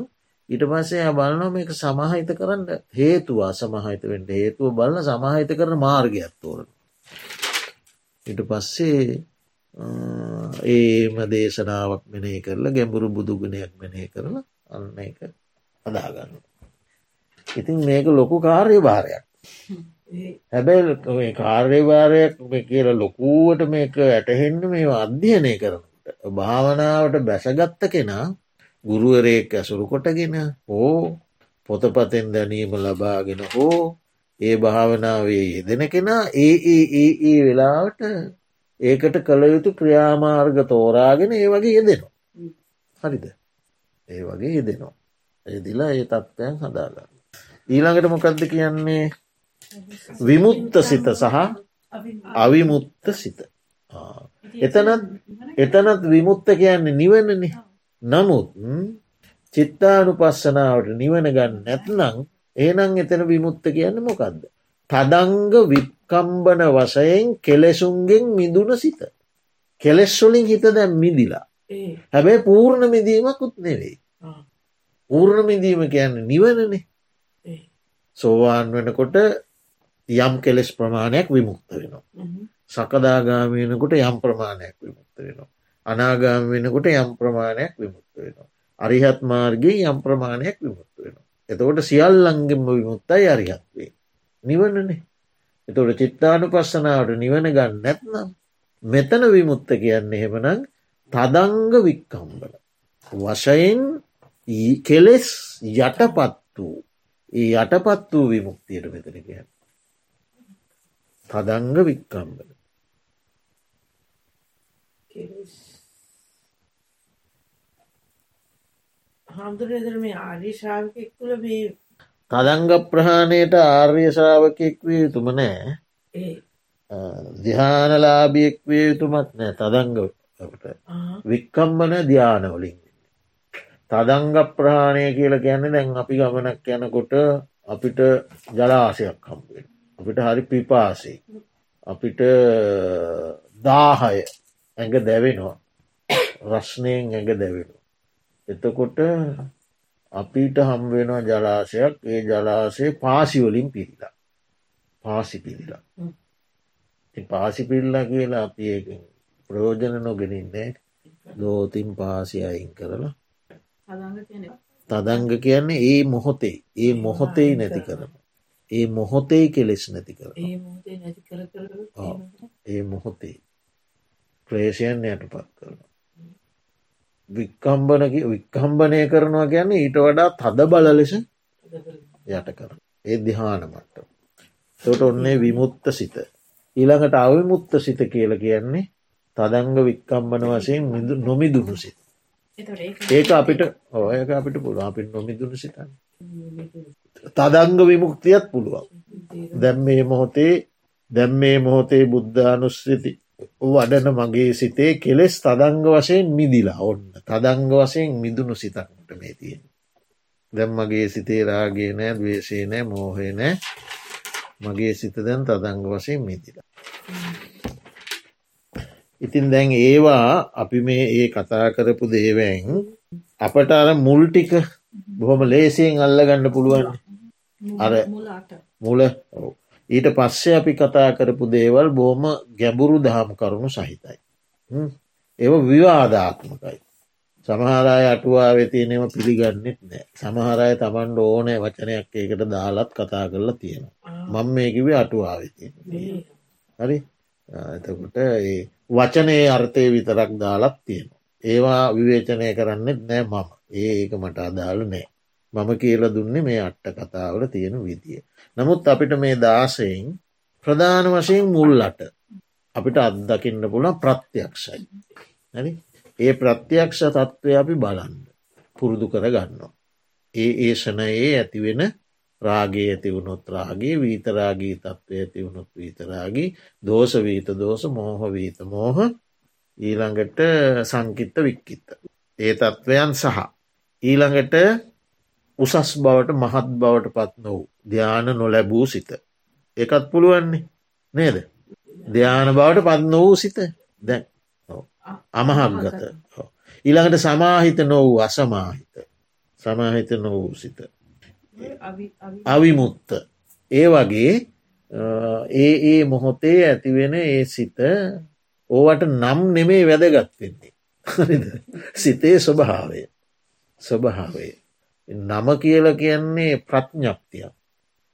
Speaker 1: ඊට පස්සේ බලනොම එක සමහිත කරන්න හේතුව අසමහිත වෙන්ට හේතුව බලන සමහිත කරන මාර්ගයක් තෝරන. ඉට පස්සේ ඒම දේශනාවක් මෙනේ කරලා ගැඹුරු බුදුගුණයක් මෙනේ කරලා අන්න එක අදාගන්න. ඉතින් මේක ලොකු කාර්ය භාරයක්. හැබැයි කාර්යභාරයක් කියල ලොකූවට මේක ඇටහෙන්ඩ මේ අධ්‍යයනය කරනට භාවනාවට බැසගත්ත කෙනා ගුරුවරයෙක් ඇසුරු කොටගෙන හෝ පොතපතෙන් දැනීම ලබාගෙන හෝ ඒ භාවනාවේ යෙදෙන කෙනා ඒ ඒ ඒ ඒ වෙලාවට ඒකට කළ යුතු ක්‍රියාමාර්ග තෝරාගෙන ඒ වගේ යෙදෙනවා. හරිද ඒ වගේ යෙදෙනවා. එදිලා ඒ තත්ත්වයන් හදාගන්න. ඊළඟට මොකක්ද කියන්නේ විමුත්ත සිත සහ අවිමුත්ත සිත. එතනත් එතනත් විමුත්ත කියන්නේ නිවනනේ නමුත් චිත්තානු පස්සනාවට නිවන ගන්න නැත්නං ඒනං එතන විමුත්ත කියන්න මොකක්ද. තදංග වික්කම්බන වසයෙන් කෙලෙසුන්ගෙන් මිදුන සිත. කෙලෙස්වලින් හිත දැම් මිදිලා. හැබැයි පූර්ණ මිදීමකුත් නෙවෙයි. පූර්ණ මිදීම කියන්න නිවනනේ සෝවාන් වෙනකොට යම් කෙලෙස් ප්‍රමාණයක් විමුක්ත වෙනවා. සකදාගාමයනකොට යම් ප්‍රමාණයක් විමුක්ත වෙනවා. අනාගාම වෙනකොට යම් ප්‍රමාණයක් විමුක්ත වෙනවා. අරිහත් මාර්ගයේ යම් ප්‍රමාණයක් විමුක්ත වෙනවා. එතකොට සියල්ලංගෙම විමුත්තයි අරිහත්වේ. නිවනනේ. එතොට චිත්තානු පස්සනාවට නිවන ගන්න නැත්නම් මෙතන විමුත්ත කියන්නේ හෙමනං තදංග වික්කම්බල. වශයෙන් කෙලෙස් යටපත් වූ ඒ යටපත් වූ විමුක්තියට මෙතන කියන්න. තදංග වික්කම්බල.
Speaker 2: හාමුදුරදර මේ ආර්ය ශ්‍රාවකෙක් තුළ මේ
Speaker 1: තදංග ප්‍රහාණයට ආර්ය ශාවකෙක් විය යුතුම නෑ. දිහානලාභියෙක් විය යුතුමත් නෑ තදංගට වික්කම්බන ධ්‍යානවලින් තදංග ප්‍රහාණය කියල ගැන්න දැන් අපි ගමනක් යනකොට අපිට ජලාසයක් කම්පෙන් අපිට හරි පිපාසේ අපිට දාහය ඇඟ දැවෙනවා. රශ්නයෙන් ඇඟ දැවෙනවා. එතකොට අපිට හම්වෙනවා ජලාශයක් ඒ ජලාසේ පාසිවලින් පිරිලා පාසි පිරිලා පාසි පිල්ලා කියලා අපි ප්‍රයෝජන නොගෙනන්නේ දෝතින් පාසි අයින් කරලා. තදංග කියන්නේ ඒ මොහොතේ. ඒ මොහොතේ නැති කරන ඒ මොහොතේ කෙලෙස් නැති කර ඒ මොහොතේ ක්‍රේෂයන් යට පත් කරන වික්කම්බන වික්කම්බනය කරනවා ගැන්න ඊට වඩා තද බල ලෙස යට කර ඒ දිහානමට තොට ඔන්නේ විමුත්ත සිත. ඊළඟට අවිමුත්ත සිත කියල කියන්නේ තදංග වික්කම්බන වශයෙන් මිදු නොමිදුුණු සිත. ඒක අපිට ඕයක අපිට පුළුව අපිට නොමිදුුණු සිතන්න තදංග විමුක්තියත් පුළුවන්. දැම් මේ මොහොතේ දැම් මේ මොහොතේ බුද්ධානුස්්‍රති වඩන මගේ සිතේ කෙලෙස් තදංග වශයෙන් මිදිලා ඔන්න. තදංග වශයෙන් මිදුණු සිතක්මට මේ තියෙන. දැම් මගේ සිතේ රාගේ නෑ දවේශය නෑ මෝහය නෑ. මගේ සිත දැන් තදංග වශයෙන් මිදිලා. ඉතින් දැන් ඒවා අපි මේ ඒ කතා කරපු දේවැන් අපට අර මුල්ටික බොහොම ලේසියෙන් අල්ලගන්න පුළුවන් අර මුල ඊට පස්සේ අපි කතා කරපු දේවල් බෝම ගැඹුරු දහම් කරුණු සහිතයි. ඒව විවාධාත්මකයි. සමහරය අටුවා වෙතියනෙම පිළිගන්නෙත් නෑ සමහරය තමන්ට ඕනෑ වචනයක් ඒකට දාලත් කතා කරලා තියෙනවා. මං මේකිවේ අටුවා වෙතිය. හරි එතකොට ඒ වචනයේ අර්ථය විතරක් දාලත් තියෙනවා. ඒවා විවේචනය කරන්නෙත් නෑ මම ඒ ඒක මට අදාළ නෑ. මම කියල දුන්නේ මේ අට්ට කතාවල තියෙන විදිිය. නමුත් අපිට මේ දාසයෙන් ප්‍රධාන වශයෙන් මුල්ලට අපිට අත්දකින්න පුළන් ප්‍රත්‍යක්ෂයි. ඒ ප්‍රත්‍යක්ෂ තත්ත්වය අපි බලන්න පුරුදු කර ගන්නවා. ඒ ඒෂණයේ ඇතිවෙන රාගේ ඇතිවුණොත් රාගේ වීතරාගී තත්ත්වය ඇතිවුණොත් වීතරාගී දෝෂ වීත දෝෂ මෝහ වීත මෝහ ඊළඟට සංකිත්ත වික්කිත්ත. ඒ තත්ත්වයන් සහ. ඊළඟට උසස් බවට මහත් බවට පත් නොවූ ධ්‍යාන නොලැබූ සිත. එකත් පුළුවන්නේ නේද. ධ්‍යාන බවට පත් නොවූ සිත දැන් අමහක්ගත ඊළඟට සමාහිත නොවූ අසමාහිත සමාහිත නොවූ සිත. අවිමුත්ත ඒ වගේ ඒ ඒ මොහොතේ ඇතිවෙන ඒ සිත ඕවට නම් නෙමේ වැදගත්වෙන්නේ. සිතේ ස්වභාවය ස්වභාවේ. නම කියල කියන්නේ ප්‍රඥ්ඥප්තියක්.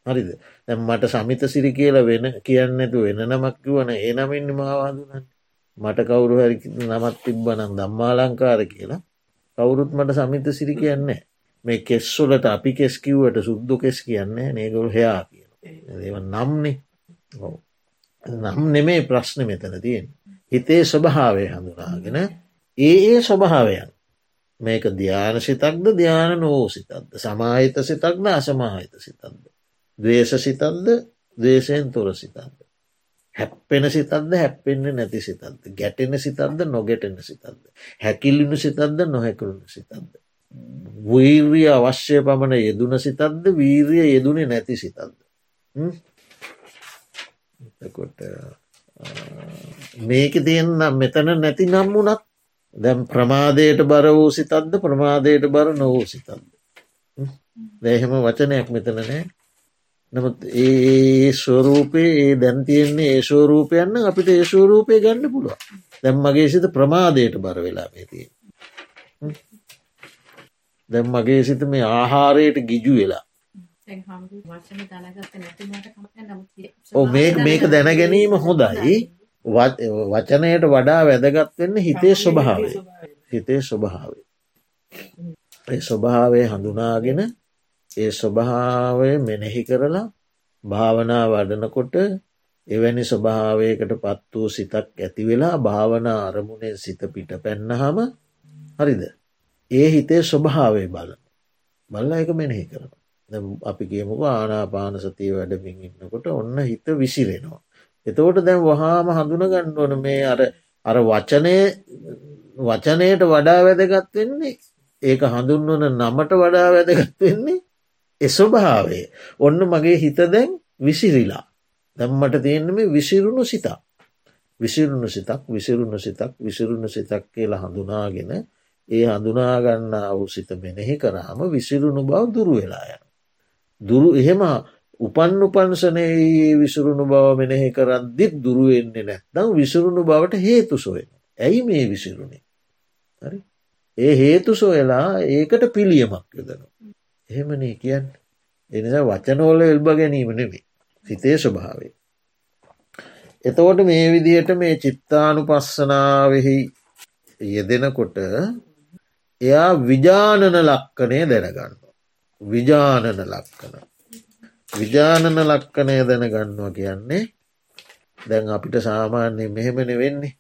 Speaker 1: හරිද? දැම් මට සමිත සිරි කියල වෙන කියන්නතු වෙන නමක් වන ඒ නමින් මවාදුනන් මට කවුරු හරි නමත් තිබ්බනම් දම්මාලංකාර කියලා. කවුරුත් මට සමිත සිරි කියන්නේ මේ කෙස්සොලට අපි කෙස්කිව්වට සුද්දු කෙස් කියන්නේ නේගොල් හයා කියන ඒව නම්නේ. නම් නෙමේ ප්‍රශ්න මෙතන තියෙන් හිතේ ස්වභාවය හඳුනාගෙන ඒ ඒ ස්වභාවයන් මේක ධ්‍යාන සිතක්ද ධ්‍යාන නෝ සිතක්ද? සමාහිත සිතක්ද අසමාහිත සිතක්ද? දවේශ සිතක්ද දේශයෙන් තොර සිතක්ද? හැප්පෙන සිතක්ද හැප්පෙන්න්න නැති සිතක්ද? ගැටෙන සිතක්ද නොගැටෙන සිතක්ද? හැකිල්ලිනු සිතක්ද නොහැකරුණු සිතක්ද? වීර්ය අවශ්‍ය පමණ යෙදුන සිතක්ද වීරිය යෙදුනේ නැති සිතක්ද? එතකොට මේක තියෙන්නම් මෙතන නැති නම් වුනත් දැම් ප්‍රමාදයට බර වූ සිතක්ද ප්‍රමාදයට බර නොවූ සිතක්ද? දැහෙම වචනයක් මෙතන නෑ. නමුත් ඒ ස්වරූපයේ ඒ දැන්තියෙන්නේ ඒ ශෝරූපයන්න අපිට ඒ ශෝරූපය ගන්න පුළුව දැම් මගේ සිත ප්‍රමාදයට බර වෙලා මේතිය දැම් මගේ සිත මේ ආහාරයට ගිජු වෙලා. ඕ මේක දැන ගැනීම හොඳයි වචනයට වඩා වැදගත්වෙන්න හිතේ ස්වභාවය. හිතේ ස්වභාවය. ඒ ස්වභාවය හඳුනාගෙන ඒ ස්වභාවය මෙනෙහි කරලා භාවනා වඩනකොට එවැනි ස්වභාවයකට පත් වූ සිතක් ඇති වෙලා භාවනා අරමුණෙන් සිත පිට පැන්නහම හරිද? ඒ හිතේ ස්වභාවය බලන. බල්ල එක මෙනෙහි කරන අපි කියමුක ආනාපාන සතිය වැඩමින් ඉන්නකොට ඔන්න හිත විසිරෙනවා එතෝට දැන් වහාම හඳුන ගන්නවන මේ අර අර වචනය වචනයට වඩා වැදගත් වෙන්නේ ඒක හඳුන්වන නමට වඩා වැදගත් වෙන්නේ එස්වභාවේ ඔන්න මගේ හිත දැන් විසිරිලා. දැම්මට තියෙන්නේ මේ විසිරුණු සිතක්. විසිරුණු සිතක් විසිරුණු සිතක් විසිරුණු සිතක් කියලා හඳුනාගෙන ඒ හඳුනාගන්න වූ සිත මෙනෙහි කරාම විසිරුණු බව දුරු වෙලා යන. දුරු එහෙම උපන් උපන්සනයේ විසුරුණු බව මෙනෙහි කරද්දිත් දුරුවෙන්නේ නැත්නම් විසුරුණු බවට හේතු සොයෙන. ඇයි මේ විසිරුණේ. හරි ඒ හේතු සොයලා ඒකට පිළියමක් යොදනු. එහෙමනේ කියන්න එනිසා වචනෝල එල්බ ගැනීම නෙමේ සිතේ ස්වභාවේ. එතවට මේ විදිහට මේ චිත්තානු පස්සනාවෙහි යෙදෙනකොට එයා විජානන ලක්කනය දැනගන්න. විජානන ලක්කන. විජානන ලක්කනය දැනගන්නවා කියන්නේ දැන් අපිට සාමාන්‍යය මෙහෙමන වෙන්නේ.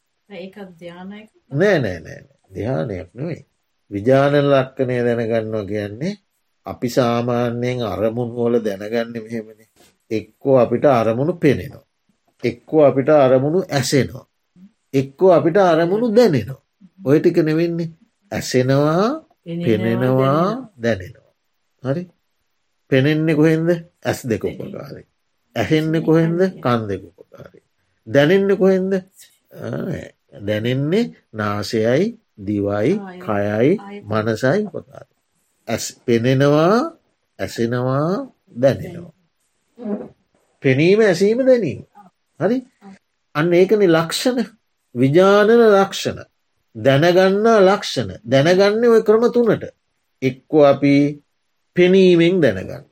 Speaker 1: නෑ නෑ නෑ දිහානයක් නෙවෙයි. විජානන ලක්කනය දැනගන්නවා කියන්නේ අපි සාමාන්‍යයෙන් අරමුණ වල දැනගන්න මෙහෙමනි. එක්කෝ අපිට අරමුණු පෙනෙනවා. එක්කෝ අපිට අරමුණු ඇසෙනවා. එක්කෝ අපිට අරමුණු දැනෙනවා. ඔය ටික නෙවෙන්නේ. ඇසෙනවා පෙනෙනවා දැනෙනවා. හරි පෙනෙන්නේ කොහෙන්ද? ඇස් දෙක උපකාරය. ඇහෙන්න කොහෙන්ද? කන් දෙක උපකාරය. දැනෙන්න කොහෙන්ද? දැනෙන්නේ නාසයයි දිවයි කයයි මනසයි උපකාර. ඇස් පෙනෙනවා ඇසෙනවා දැනෙනවා. පෙනීම ඇසීම දැනීම. හරි? අන්න ඒකන ලක්ෂණ. විජානන ලක්ෂණ. දැනගන්නා ලක්ෂණ. දැනගන්න ඔය ක්‍රම තුනට. එක්කෝ අපි පෙනීමෙන් දැනගන්න.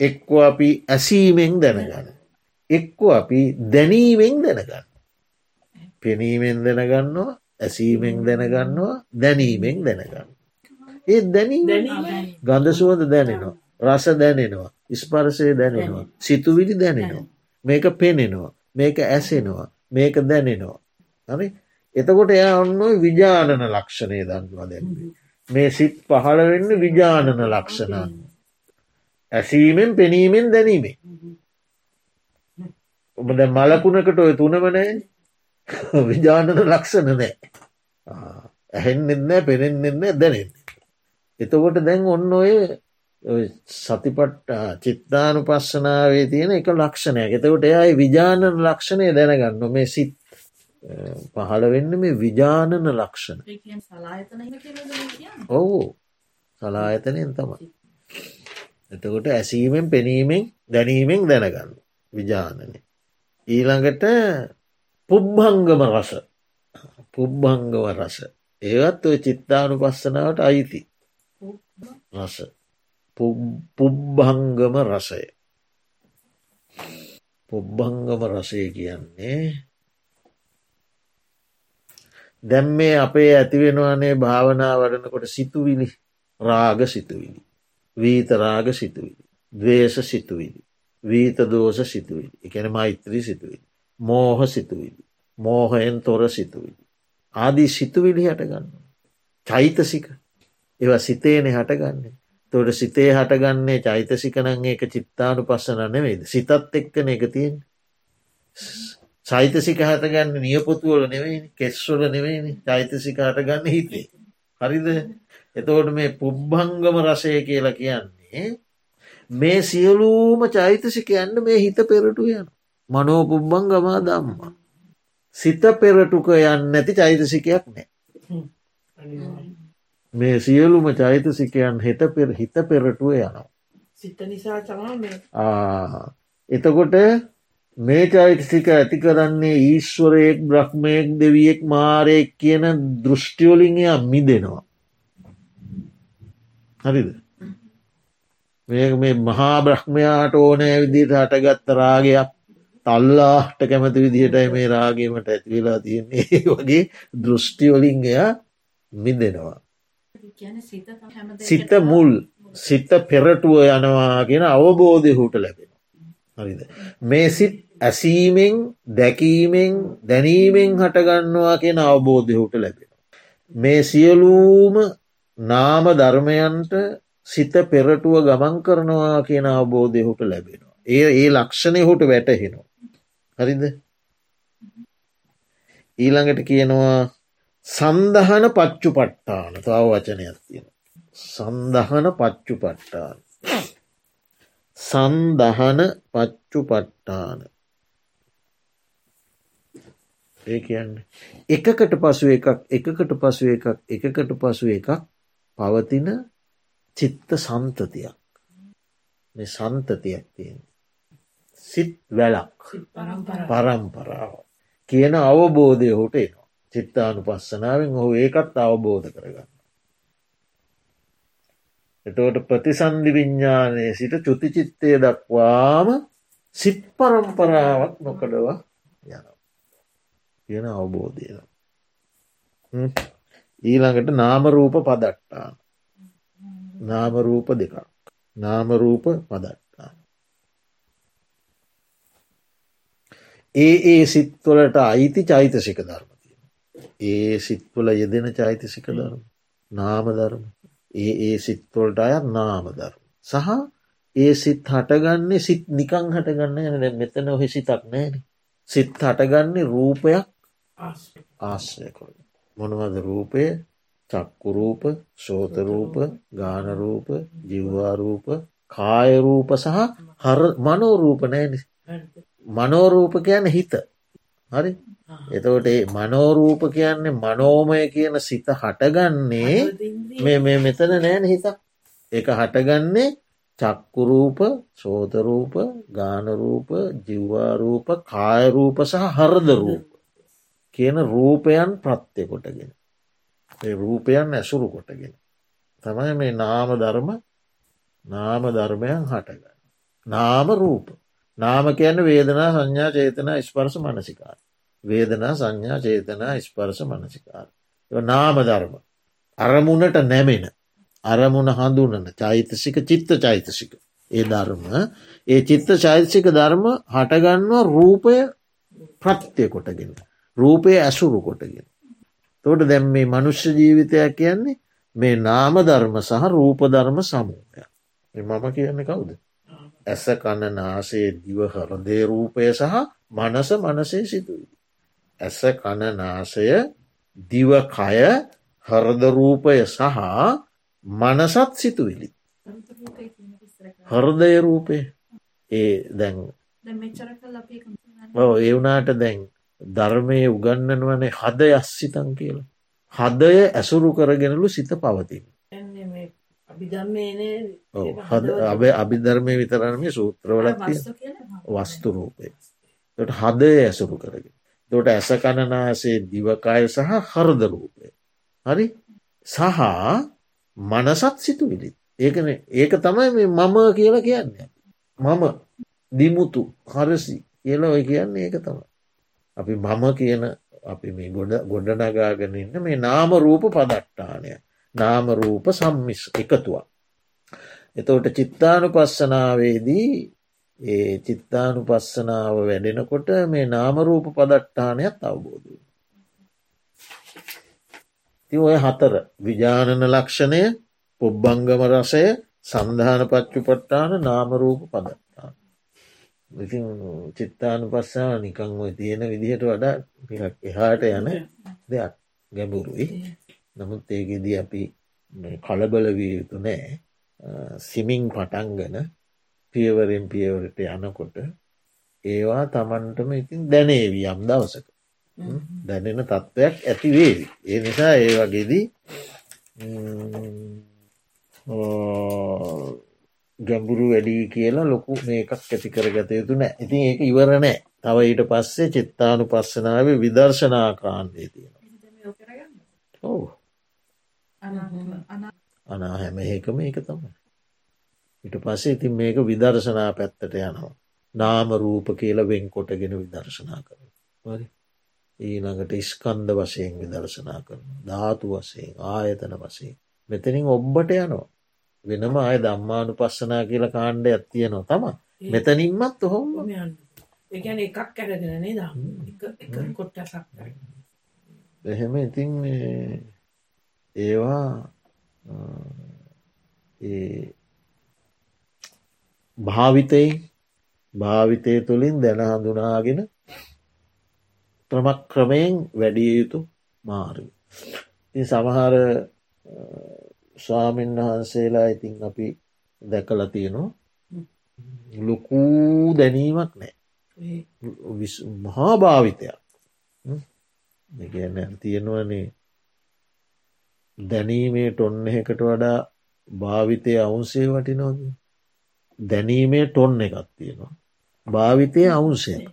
Speaker 1: එක්කෝ අපි ඇසීමෙන් දැනගන්න. එක්කෝ අපි දැනීමෙන් දැනගන්න. පෙනීමෙන් දැනගන්නවා ඇසීමෙන් දැනගන්නවා දැනීමෙන් දැනගන්න. ඒ දැනීම ගඳ සුවද දැනෙනවා. රස දැනෙනවා. ස්පරසය දැනෙනවා. සිතුවිලි දැනෙනවා. මේක පෙනෙනවා. මේක ඇසෙනවා. මේක දැනෙනවා. හරි එතකොට එයා ඔන්න විජානන ලක්ෂණය දන්නවා දැන්නේ. මේ සිත් පහළ වෙන්න විජානන ලක්ෂණන්. ඇසීමෙන් පෙනීමෙන් දැනීමේ. ඔබ ද මලකුණකට ඔය තුනවනෑ විජානන ලක්ෂණ නෑ. ඇහෙන්නෙන්නෑ පෙනෙන්නෙන්න දැනෙන්නේ. එතකොට දැන් ඔන්න ඔය සතිපට්ට චිත්තානු පස්සනාවේ තියෙන එක ලක්ෂණයක් එතකොට එයයි විජානන ලක්ෂණය දැනගන්න මේ සිත් පහළ වෙන්න මේ විජානන ලක්ෂණ. ඔවු. සලායතනයෙන් තමයි. එතකොට ඇසීමෙන් පෙනීමෙන් දැනීමෙන් දැනගන්න විජානනය ඊළඟට පුබ්භංගම රස. පුබ්භංගව රස. ඒවත් ඔය චිත්තානු පස්සනාවට අයිති. රස. පුබ්භංගම රසය. පුබ්භංගම රසය කියන්නේ දැම් මේ අපේ ඇතිවෙනවානේ භාවනා වඩනකොට සිතුවිලි රාග සිතුවිලි. වීත රාග සිතුවිලි. දවේශ සිතුවිලි. වීත දෝෂ සිතුවිලි. එකන මෛත්‍රී සිතුවිලි. මෝහ සිතුවිලි. මෝහයෙන් තොර සිතුවිලි. ආදී සිතුවිලි හටගන්න. චෛතසික ඒව සිතේනෙ හටගන්නේ. තොට සිතේ හටගන්නේ චෛතසිකනං ඒක චිත්තානු පස්සන නෙවෙයිද සිතත් එක්කන එක තියෙන් චෛතසික හටගන්න නියපොතුවල නෙවෙයි කෙස්වල නෙවෙයි චෛතසික හටගන්න හිතේ. හරිද එතෝට මේ පුබ්භංගම රසය කියලා කියන්නේ මේ සියලූම චෛතසිකයන්න මේ හිත පෙරටු යන. මනෝ පුබ්බංගමා දම්ම. සිත පෙරටුක යන්න නැති චෛතසිකයක් නෑ. මේ සියලුම චෛතසිකයන් හෙත පෙර හිත පෙරටුව යනවා.
Speaker 2: සිත නිසා තමා
Speaker 1: එතකොට මේ චෛතසික ඇති කරන්නේ ඊශ්වරයෙක් බ්‍රහ්මයෙක් දෙවියෙක් මාරයෙක් කියන දෘෂ්ටියෝලිංය මිදෙනවා. හරිද මේ මේ මහා බ්‍රහ්මයාට ඕනෑ විදිට හටගත්ත රාගයක් තල්ලාට කැමති විදිහටයි මේ රාගීමට ඇතිවෙලා තියන්නේ වගේ දෘෂ්ටියෝලිංගය මිදෙනවා. සිත මුල් සිත පෙරටුව යනවා ගෙන අවබෝධය හුට ලැබෙන. හරිද. මේ සිත් ඇසීමෙන් දැකීමෙන් දැනීමෙන් හටගන්නවා කියෙන අවබෝධයහුට ලැබෙන. මේ සියලූම නාම ධර්මයන්ට සිත පෙරටුව ගමන් කරනවා කියන අවබෝධයහුට ලැබෙනවා. ඒ ඒ ලක්ෂණය හුට වැටහෙනවා. හරිද ඊළඟට කියනවා සන්දහන පච්චු පට්ටාන තව වචනයක් තියෙන. සන්දහන පච්චු පට්ටාන. සන්දහන පච්චු පට්ටාන ඒ කියන්න. එකකට පසු එකක් එකකට පසු එකක් එකකට පසු එකක් පවතින චිත්ත සන්තතියක් මේ සන්තතියක් තියෙන සිත් වැලක්. පරම්පරාව කියන අවබෝධය හොට එනවා. චිත්තානු පස්සනාවෙන් හෝ ඒකත් අවබෝධ කරගන්න එතවට ප්‍රතිසන්ධි විඤ්ඥානය සිට චුතිචිත්තය දක්වාම සිත් පරම්පරාවක් නොකඩවා කියන අවබෝධය. ඊළඟට නාමරූප පදට්ටාන. නාමරූප දෙකක්. නාමරූප පදට්ටාන. ඒ ඒ සිත්වලට අයිති චෛතසික ධර්මතිය. ඒ සිත්වල යෙදෙන චෛතසික ධර්ම. නාම ධර්ම. ඒ ඒ සිත්වලට අයත් නාම ධර්ම. සහ ඒ සිත් හටගන්නේ සිත් නිකං හටගන්න මෙතන ඔහෙ සිතක් නෑන. සිත් හටගන්නේ රූපයක් ආශ්‍රය. කොළ. මොනවද රූපය? චක්කුරූප සෝතරූප ගානරූප ජිව්වාරූප කායරූප සහ හර මනෝරූප නෑනි මනෝරූප කියන්න හිත. හරි? එතකොට ඒ මනෝරූප කියන්නේ මනෝමය කියන සිත හටගන්නේ මේ මේ මෙතන නෑන හිත. එක හටගන්නේ චක්කුරූප සෝතරූප ගානරූප ජිව්වාරූප කායරූප සහ හරදරූප කියන රූපයන් ප්‍රත්්‍යය කොටගෙන. රූපයන් ඇසුරු කොටගෙන. තමයි මේ නාම ධර්ම නාම ධර්මයන් හටගන්න. නාම රූප. නාම කියන්න වේදනා සංඥා චේතනා ස්පර්ස මනසිකාර. වේදනා සංඥා චේතනා ස්පර්ස මනසිකාර. නාම ධර්ම. අරමුණට නැමෙන අරමුණ හඳුනන චෛතසික චිත්ත චෛතසික. ඒ ධර්ම ඒ චිත්ත චෛතසික ධර්ම හටගන්නවා රූපය ප්‍රත්්‍යය කොටගෙන. රූපය ඇසුරු කොටගෙන තෝට දැම් මේ මනුෂ්‍ය ජීවිතයක් කියන්නේ මේ නාම ධර්ම සහ රූප ධර්ම සමූහය මම කියන්න කවුද ඇස කණ නාසේ දිව හරදේ රූපය සහ මනස මනසේ සිතුයි. ඇස කණනාසය දිවකය හරදරූපය සහ මනසත් සිතුවිලි. හරදය රූපය ඒ දැන් ඒ වනාට දැන් ධර්මය උගන්නනුවනේ හද අස්සිතන් කියලා. හදය ඇසුරු කරගෙනලු සිත පවතින්. අබ අභිධර්මය විතරනම සූත්‍රවලත් වස්තු රූපය. ට හදය ඇසුරු කරගෙන. දොට ඇස කණනාසේ දිවකාය සහ හරද රූපය. හරි සහ මනසත් සිතුවිලි. ඒකන ඒක තමයි මේ මම කියලා කියන්නේ. මම දිමුතු හරසි කියලා ඔය කියන්නේ ඒක තමයි. අපි මම කියන අපි මේ ගොඩ ගොඩනගාගෙන ඉන්න මේ නාම රූප පදට්ටානය නාම රූප සම්මිස් එකතුවක්. එතවට චිත්තානු පස්සනාවේදී ඒ චිත්තානු පස්සනාව වැඩෙනකොට මේ නාමරූප පදට්ටානයක් අවබෝධ. ති ඔය හතර විජානන ලක්ෂණය පුබ්බංගම රසය සන්ධාන පච්චු පට්ටාන නාමරූප පදත්තාන. ඉතින් චිත්තානු පස්සාව නිකං ඔය තියෙන විදිහට වඩා එහාට යන දෙයක් ගැඹුරුයි. නමුත් ඒගෙදී අපි කලබල විය යුතු නෑ. සිමින් පටන්ගන පියවරෙන් පියවරට යනකොට ඒවා තමන්ටම ඉතින් දැනේවී යම් දවසක. දැනෙන තත්ත්වයක් ඇතිවේවි. ඒ නිසා ඒ වගේදී ගැඹුරු වැඩී කියලා ලොකු මේකක් ඇති කරගත යුතු නෑ ඉතින් ඒක ඉවරනෑ තව ඊට පස්සේ චිත්තානු පස්සනාව විදර්ශනා කාන්දේ තියෙන ඔවු අනා හැම ඒක තමයි ඉට පස්සේ ඉතින් මේක විදර්ශනා පැත්තට යනවා. නාම රූප කියල වෙන් කොටගෙන විදර්ශනා කරන. ඊළඟට ඉස්කන්ද වශයෙන් විදර්ශනා කරන. ධාතු වසයෙන් ආයතන වසයෙන්. මෙතනින් ඔබ්බට යනවා. වෙනම අය දම්මානු පස්සනා කියල කාණ්ඩ ඇත්තියනවා තම මෙතනින්මත් ඔහොම
Speaker 2: ඒගැන එකක් කැරගෙනනේ දම් කොට්ටසක්
Speaker 1: එහෙම ඉතින් ඒවා භාවිතයි භාවිතය තුළින් දැන හඳුනාගෙන ක්‍රමක්‍රමයෙන් වැඩිය යුතු මාර්ග. ති සමහර ස්වාමීන් වහන්සේලා ඉතින් අපි දැකල තියෙනවා ලොකූ දැනීමක් නෑ මහා භාවිතයක් දෙගන්න තියෙනවනේ දැනීමේ ටොන්න එකට වඩා භාවිතය අවුන්සේ වටිනෝදී දැනීමේ ටොන්න එකක් තියෙනවා. භාවිතය අවුන්සයක්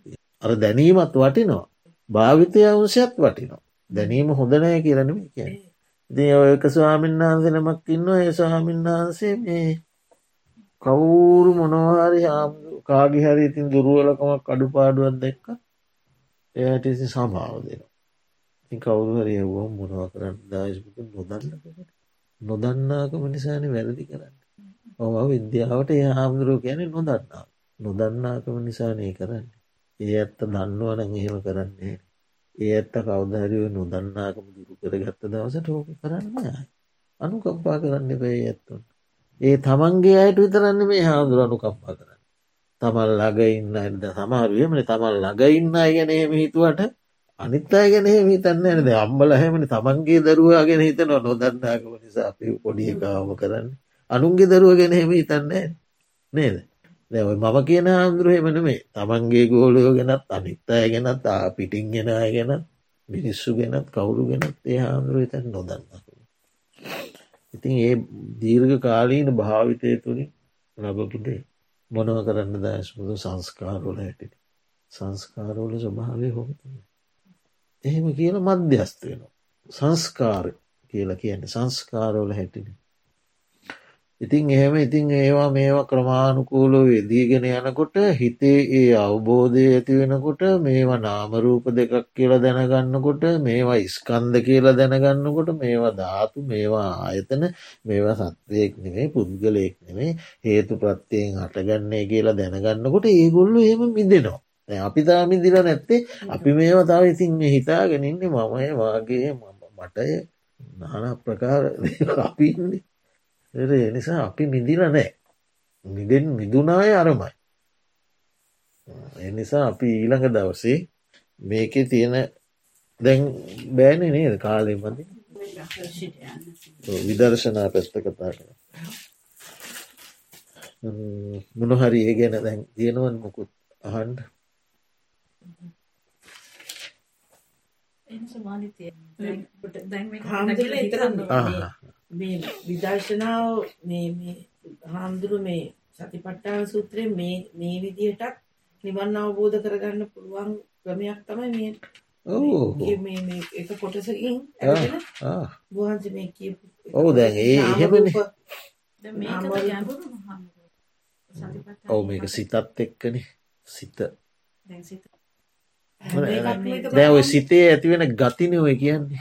Speaker 1: අර දැනීමත් වටිනවා. භාවිතය අවුන්සයක් වටිනවා. දැනීම හොඳනය කියරනම කිය. ඉති ඔයක ස්වාමීන් වහන්සේ නමක් ඉන්න ඒ ස්වාමීන් වහන්සේ මේ කවුරු මොනවාරි කාගි හරි ඉතින් දුරුවලකමක් අඩුපාඩුවත් දෙක්ක එයට ඉසි සභාව දෙනවා. ඉතින් කවුරු හරි එවුවම් මොනව කරන්න දාශපක නොදන්නකට නොදන්නාකම නිසාන වැරදි කරන්න. ඔව විද්‍යාවට ඒ හාමුදුරුව කියන නොදන්නා නොදන්නාකම නිසානය කරන්න ඒ ඇත්ත දන්නවන එහෙම කරන්නේ ඒ ඇත්ත කවදහරිව නොදන්නාකම දුරු කර ගත්ත දවසට ඕක කරන්න අනුකම්පා කරන්න එපේ ඇත්තුන්. ඒ තමන්ගේ අයට විතරන්න මේ හාමුදුර අනුකම්පා කරන්න. තමල් ළඟ ඉන්න ඇද සමහරුවමන තමල් ළඟ ඉන්න ගැන එහෙම හිතුවට අනිත්තා ගැන හිතන්න ඇනද අම්බල හැමනි තමන්ගේ දරුවා ගැන හිතන නොදන්නාකම නිසා අපි පොඩිය කාම කරන්න. අනුන්ගේ දරුව ගැන හෙම හිතන්න නේද? දැවයි මම කියන හාමුදුරුවහෙමන මේ තමන්ගේ ගෝලයෝ ගැනත් අනිත්තාය ගැනත් පිටිං ගෙනය ගැනත් මිනිස්සු ගැනත් කවුරු ගැනත් ඒ හාමුදුරුව තැන් නොදන්නක ඉතින් ඒ දීර්ඝ කාලීන භාවිතය තුළින් ලබපුටේ මොනව කරන්න දෑස්මුදු සංස්කාරෝල හැටිට සංස්කාරෝල ස්වභාවය හොම එහෙම කියල මධ්‍යස්ත වෙනවා. සංස්කාර කියලා කියන්න සංස්කාරෝල හැටිනේ ඉතින් එහෙම ඉතින් ඒවා මේවා ක්‍රමාණුකූලෝ වෙදීගෙන යනකොට හිතේ ඒ අවබෝධය ඇති වෙනකොට මේවා නාමරූප දෙකක් කියලා දැනගන්නකොට මේවා ඉස්කන්ද කියලා දැනගන්නකොට මේවා ධාතු මේවා ආයතන මේවා සත්වයෙක් නෙමේ පුද්ගලයෙක් නෙමේ හේතු ප්‍රත්තියෙන් හටගන්නේ කියලා දැනගන්නකොට ඒගොල්ලු එහෙම මිදෙනවා. අපි තාමිදිල නැත්තේ අපි මේවා තාව ඉතින් හිතාගෙනන්නේ මමය වාගේ මටය නාන ප්‍රකාර අපින්නේ ඒ නිසා අපි මිදිල නෑ මිදෙන් මිදුනාය අරමයි. එනිසා අපි ඊළඟ දවසේ මේක තියෙන දැන් බෑන නේද කාලය මති විදර්ශනා පැත්ත කතා කර මොනහරි ඒ ගැන දැන් තියෙනවන් මොකුත් අහන්ඩ
Speaker 2: මේ විදර්ශනාව මේ හාමුදුරු මේ සතිපට්ටාන සූත්‍රය මේ මේ විදිහටත් නිවන් අවබෝධ කරගන්න පුළුවන් ක්‍රමයක් තමයි මේ. මේ එක කොටසකින් වහන්ස මේ කියපු
Speaker 1: ඔවු දැන් ඒ එහෙමන. ඔවු මේක සිතත් එක්කන. සිත. දැ ඔය සිතේ ඇතිවෙන ගතින ඔය කියන්නේ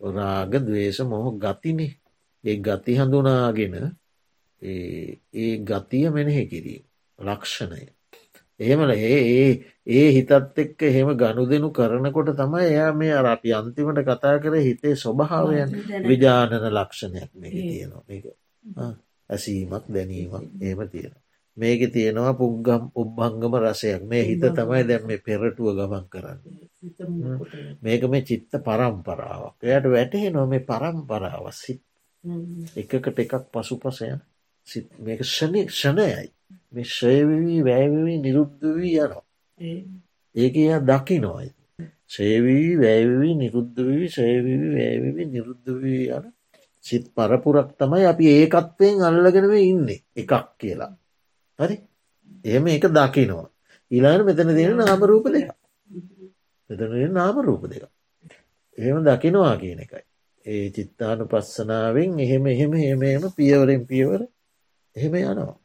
Speaker 1: රාග දවේශ මොහ ගතිනේ. ඒ ගති හඳුනාගෙන ඒ ගතිය මෙනෙහි කිරීම ලක්ෂණය. එහෙමල ඒ ඒ හිතත් එක්ක එහෙම ගණු දෙනු කරනකොට තමයි එයා මේ අර අපි අන්තිමට කතා කර හිතේ ස්වභාවයන් විජානන ලක්ෂණයක් මේ තියෙනවා. මේක. ඇසීමක් දැනීමක් එහෙම තියෙනවා මේක තියෙනවා පුග්ගම් උබ්බංගම රසයක්. මේ හිත තමයි දැම් මේ පෙරටුව ගමන් කරන්න. මේක මේ චිත්ත පරම්පරාවක්. එයට වැටහෙ නො මේ පරම්පරාව සිත්. එකකට එකක් පසු පසය මේක ෂණය ෂණයයි. මේ ශයවී වැෑවී නිරුද්ධ වී යනවා. ඒක එයා දකි නොයි. ශේවී වැෑවී නිරුද්ධ වී ශයවී වැෑවී නිරුද්ධ වී යන සිත් පරපුරක් තමයි අපි ඒකත්වයෙන් අල්ලගෙනව ඉන්නේ. එකක් කියලා. හරි. එහෙම ඒක දකිනවා. ඊලාන මෙතන දෙන නාමරූප දෙක. මෙතන නාම රූප දෙක. එහෙම දකිනවා කියන එකයි. ඒ චිත්තානු පස්සනාවෙන් එහෙම එහෙම එහෙමම පියවරෙන් පියවර එහෙම යනවා.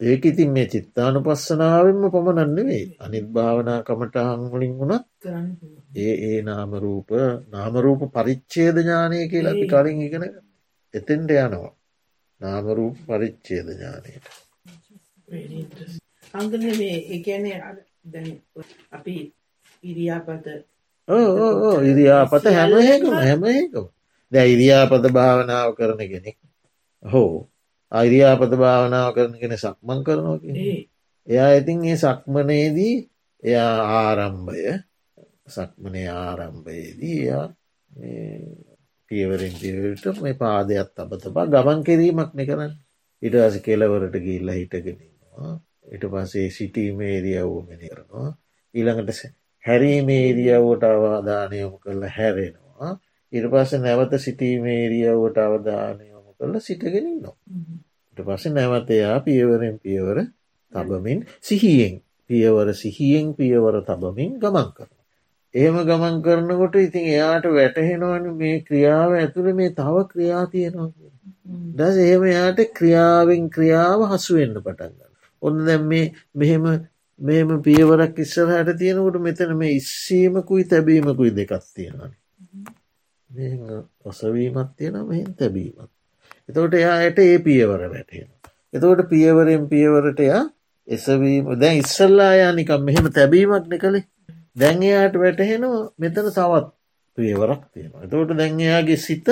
Speaker 1: ඒක ඉතින් මේ චිත්තානු පස්සනාවෙන්ම පමණන්න වේ අනිත් භාවනා කමට හංවලින් වුණත් ඒ ඒ නාමරූප නාමරූප පරිච්චේද ඥානය කියලා අපි කලින් ඉගෙන එතෙන්ට යනවා නාමරූප පරිච්චේද ඥානයට.
Speaker 2: අංගන මේ එකනේ දැන් අපි ඉරියාපත
Speaker 1: ඕ ඉරියාපත හැම ඒකම හැම ඒකම දැ ඉරියාපත භාවනාව කරන කෙනෙක් හෝ අයිරියාපත භාවනාව කරන කෙන සක්මන් කරනවා එයා ඉතින් ඒ සක්මනයේදී එයා ආරම්භය සක්මනය ආරම්භයේදී එයා පියවරෙන් පිවට මේ පාදයක් තබ තබා ගමන් කිරීමක්න කරන්න. ඉට අස කෙලවරට ගිල්ල හිටගෙනවා ඉට පසේ සිටීමේරියව් මෙනි කරනවා. ඊළඟට හැරීමේරියව්වට අවධානයමු කරල හැරෙනවා. ඉට පස නැවත සිටීමේරියව්වට අවධානයමු කරල සිටගෙනන්නවා ඉට පස නැවතයා පියවරෙන් පියවර තබමින් සිහියෙන් පියවර සිහියෙන් පියවර තබමින් ගමන් කරන එහෙම ගමන් කරනකොට ඉතින් එයාට වැටහෙනවන මේ ක්‍රියාව ඇතුළ මේ තව ක්‍රියා තියෙනවා දස එහෙම යාට ක්‍රියාවෙන් ක්‍රියාව හසුවෙන්න්න පටන්ගන්න. ඔන්න දැම් මේ මෙහෙම මෙම පියවරක් ඉස්සරහට තියෙනකට මෙතන මේ ඉස්සීමකුයි තැබීමකුයි දෙකක් තියෙනන. ඔසවීමත් තියෙන මෙහින් තැබීමත්. එතවට එයායට ඒ පියවර වැටෙන. එතවට පියවරෙන් පියවරට එයා එසවීම දැන් ඉස්සල්ලා යානිකම් මෙහෙම තැබීමක්න කළේ දැන්යාට වැටහෙනවා මෙතන තවත් පියවරක් තියෙනවා. එතකොට දැන්යාගේ සිත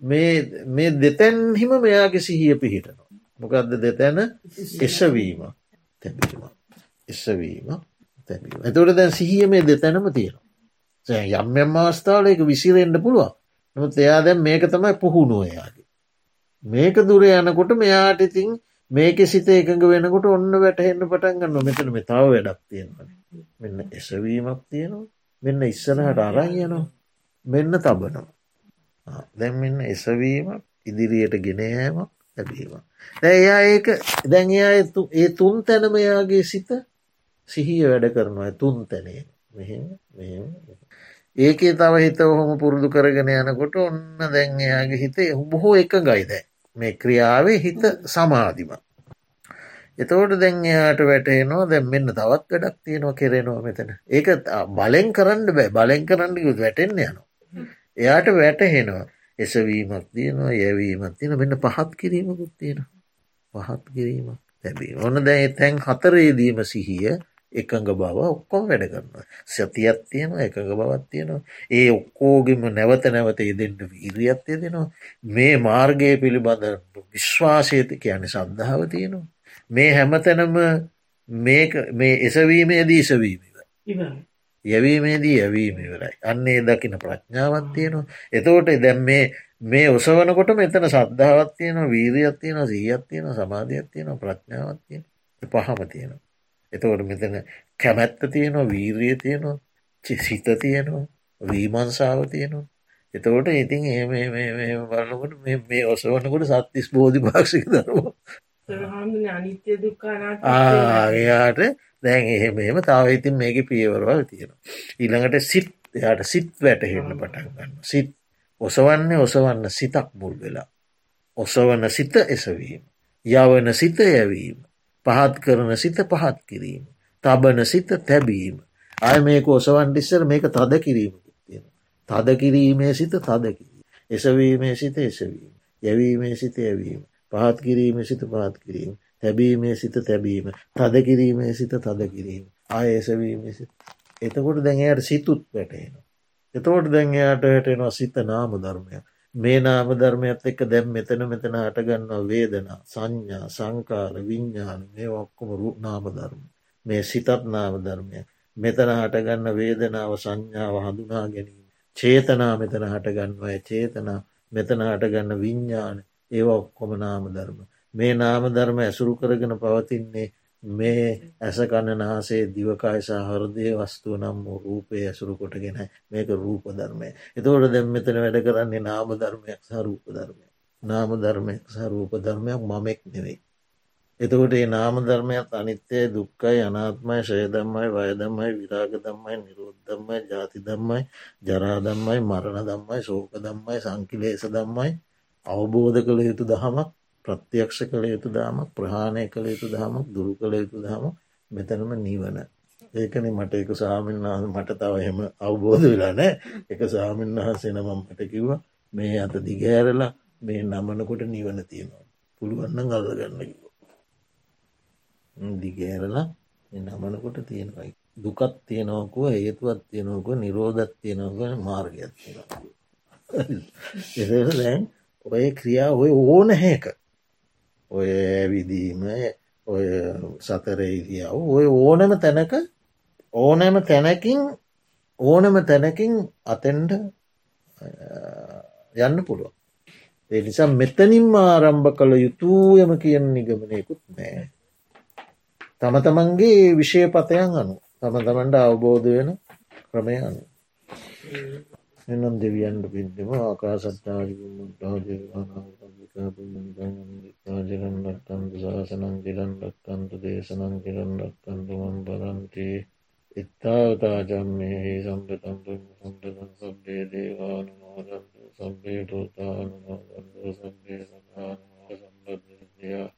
Speaker 1: මේ දෙතැන්හිම මෙයාගේ සිහිය පිහිටනවා. මොකක්ද දෙතැන එසවීම තැබීම එසවීම තැබීම. එතවට දැන් සිහිය මේ දෙතැනම තියෙනවා. යම් යම් අවස්ථාවල එක විසිරෙන්ට පුළුවන්. නමුත් එයා දැන් මේක තමයි පුහුණුවයාගේ. මේක දුර යනකොට මෙයාට ඉතින් මේක සිත එකඟ වෙනකොට ඔන්න වැටහෙන්න පටන් ගන්න මෙතන මෙ තාව වැඩක් තියෙනවා. මෙන්න එසවීමක් තියෙනවා. මෙන්න ඉස්සරහට අරන් යනවා. මෙන්න තබනවා. දැන් මෙන්න එසවීමක් ඉදිරියට ගෙනයෑමක් ලැබීම. එයා ඒක දැන් එයා ඒ තුන් තැනම එයාගේ සිත සිහිය වැඩ කරනවා. තුන් තැනේ. මෙහෙම මෙහෙම ඒකේ තව හිත ඔහොම පුරුදු කරගෙන යනකොට ඔන්න දැන් එයාගේ හිත බොහෝ එක ගයිද මේ ක්‍රියාවේ හිත සමාධිම. එතෝට දැන් එයාට වැටේනවා දැන් මෙන්න තවත් වැඩක් තියෙනවා කෙරෙනවා මෙතන. ඒක බලෙන් කරන්න බෑ. බලෙන් කරන්න යුතු වැටෙන්න්න යනවා. එයාට වැටහෙනවා. එසවීමක් තියෙනවා යැවීමක් තියෙන මෙන්න පහත් කිරීමකුත් තියෙන පහත් කිරීමක් තැබී ඕන දැ තැන් හතරේදීම සිහිය එකඟ බව ඔක්කොම වැඩ කරනවා. සතියක් තියෙනවා එකඟ බවත් තියෙනවා. ඒ ඔක්කෝගෙම නැවත නැවත දෙන්න වීරියත්ය දෙනවා මේ මාර්ගය පිළිබඳ විශ්වාසයති කියන සද්ධාව තියෙනවා. මේ හැමතැනම මේ එසවීමේදී සවීම යැවීමේදී යැවීම ඉවරයි. අන්නේ දකින ප්‍රඥාවත් තියෙනවා. එතෝට දැම් මේ මේ ඔසවනකොට මෙතන සද්ධාවත් තියෙන වීරියත් තියෙන සීයත් තියෙන සමාධයක් තියෙන ප්‍රඥාවත් තියෙන පහම තියෙනවා. එතකොට මෙතන කැමැත්ත තියෙනවා වීරිය තියෙනවා සිත තියෙනවා වීමන්සාාව තියෙනවා. එතකොට ඉතින් ඒ බලකොට මේ ඔසවනකොට සත්තිස් බෝධි භාක්ෂික දරුව ආයාට දැන් එහෙම එහෙම තාව ඉතින් මේක පියවරවල් තියෙනවා. ඊළඟට සිත් එයාට සිත් වැටහෙන්න පටන් ගන්න. සිත් ඔසවන්නේ ඔසවන්න සිතක් මුල් වෙලා. ඔසවන සිත එසවීම. යවන සිත යැවීම. පහත් කරන සිත පහත් කිරීම. තබන සිත තැබීම. අය මේක ඔසවන් ටිස්සර මේක තද කිරීමකුත් තියෙන. තද කිරීමේ සිත තද කිරීම. එසවීමේ සිත එසවීම. යැවීමේ සිත යැවීම. පහත් කිරීමේ සිත පහත් කිරීම. තැබීමේ සිත තැබීම තද කිරීමේ සිත තද කිරීම ආයසවීම එතකොට දැන්යට සිතුත් වැටේනවා. එතෝට දැන්යාට වැටෙනවා සිත නාම ධර්මය මේ නාම ධර්මයත් එක්ක දැම් මෙතන මෙතන අටගන්නවා වේදනා සංඥා සංකාල විඤ්ඥාන මේ ඔක්කොම රු නාම ධර්ම. මේ සිතත් නාම ධර්මය මෙතන හටගන්න වේදනාව සංඥාව හඳුනා ගැනීම. චේතනා මෙතන හටගන්වය චේතනා මෙතන හටගන්න විඤ්ඥාන ඒ ඔක්කොම නාම ධර්ම. මේ නාම ධර්ම ඇසුරු කරගෙන පවතින්නේ මේ ඇසකන්න නාසේ දිවකායසා හරදය වස්තුව නම් වූ රූපය ඇසුරු කොටගෙන මේක රූප ධර්මය. එතෝට දැම් මෙතන වැඩ කරන්නේ නාම ධර්මයක් සහ රූප ධර්මය. නාම ධර්මයක් සහ රූප ධර්මයක් මමෙක් නෙවෙයි. එතකොට ඒ නාම ධර්මයක් අනිත්‍යය දුක්කයි අනාත්මයි ශයදම්මයි වයදම්මයි විරාග දම්මයි නිරෝද්ධම්මයි ජාති දම්මයි ජරාදම්මයි මරණ දම්මයි සෝක දම්මයි සංකිලේස දම්මයි අවබෝධ කළ යුතු දහමක් ප්‍රත්‍යක්ෂ කළ යුතු දාමක් ප්‍රහාණය කළ යුතු දහමක් දුරු කළ යුතු දහම මෙතනම නිවන. ඒකන මට එක සාමීන් වහස මට තව එහෙම අවබෝධ වෙලා නෑ එක සාමීන් වහන්සේ නමම් මට කිව්වා මේ අත දිගෑරලා මේ නමනකොට නිවන තියෙනවා. පුළුවන්න ගල්ලගන්න කිව. දිගෑරලා නමනකොට තියෙනකයි. දුකත් තියෙනවකුව හේතුවත් තියෙනවක නිරෝධත් තියෙනවක මාර්ගයක් තියෙනවා. එ දැන් ඔය ක්‍රියා ඔය ඕන හැක ඔය ඇවිදීම ඔය සතරේදියාව ඔය ඕනම තැනක ඕනෑම තැනකින් ඕනම තැනකින් අතෙන්ට යන්න පුළුව. ඒ නිසා මෙතනින්ම ආරම්භ කළ යුතුයම කියන නිගමනයකුත් නෑ. තම තමන්ගේ විෂයපතයන් අනු තම තමන්ට අවබෝධ වෙන ක්‍රමය අනු. එනම් දෙවියන්ට රාජකම් රක්කන්තු ශාසනං කිරන් රක්කන්තු දේශනං කිරන් රක්කන්තු මම් පරන්ති ඉත්තාවතාජම්මෙහි සම්පතම්ප සම්පතන් සබ්බේ දේවානු මෝදන්තු සබ්බේ පෝතානු මෝදන්තු සබ්බේ සකානු මෝ සම්බද්ධ දෙයක්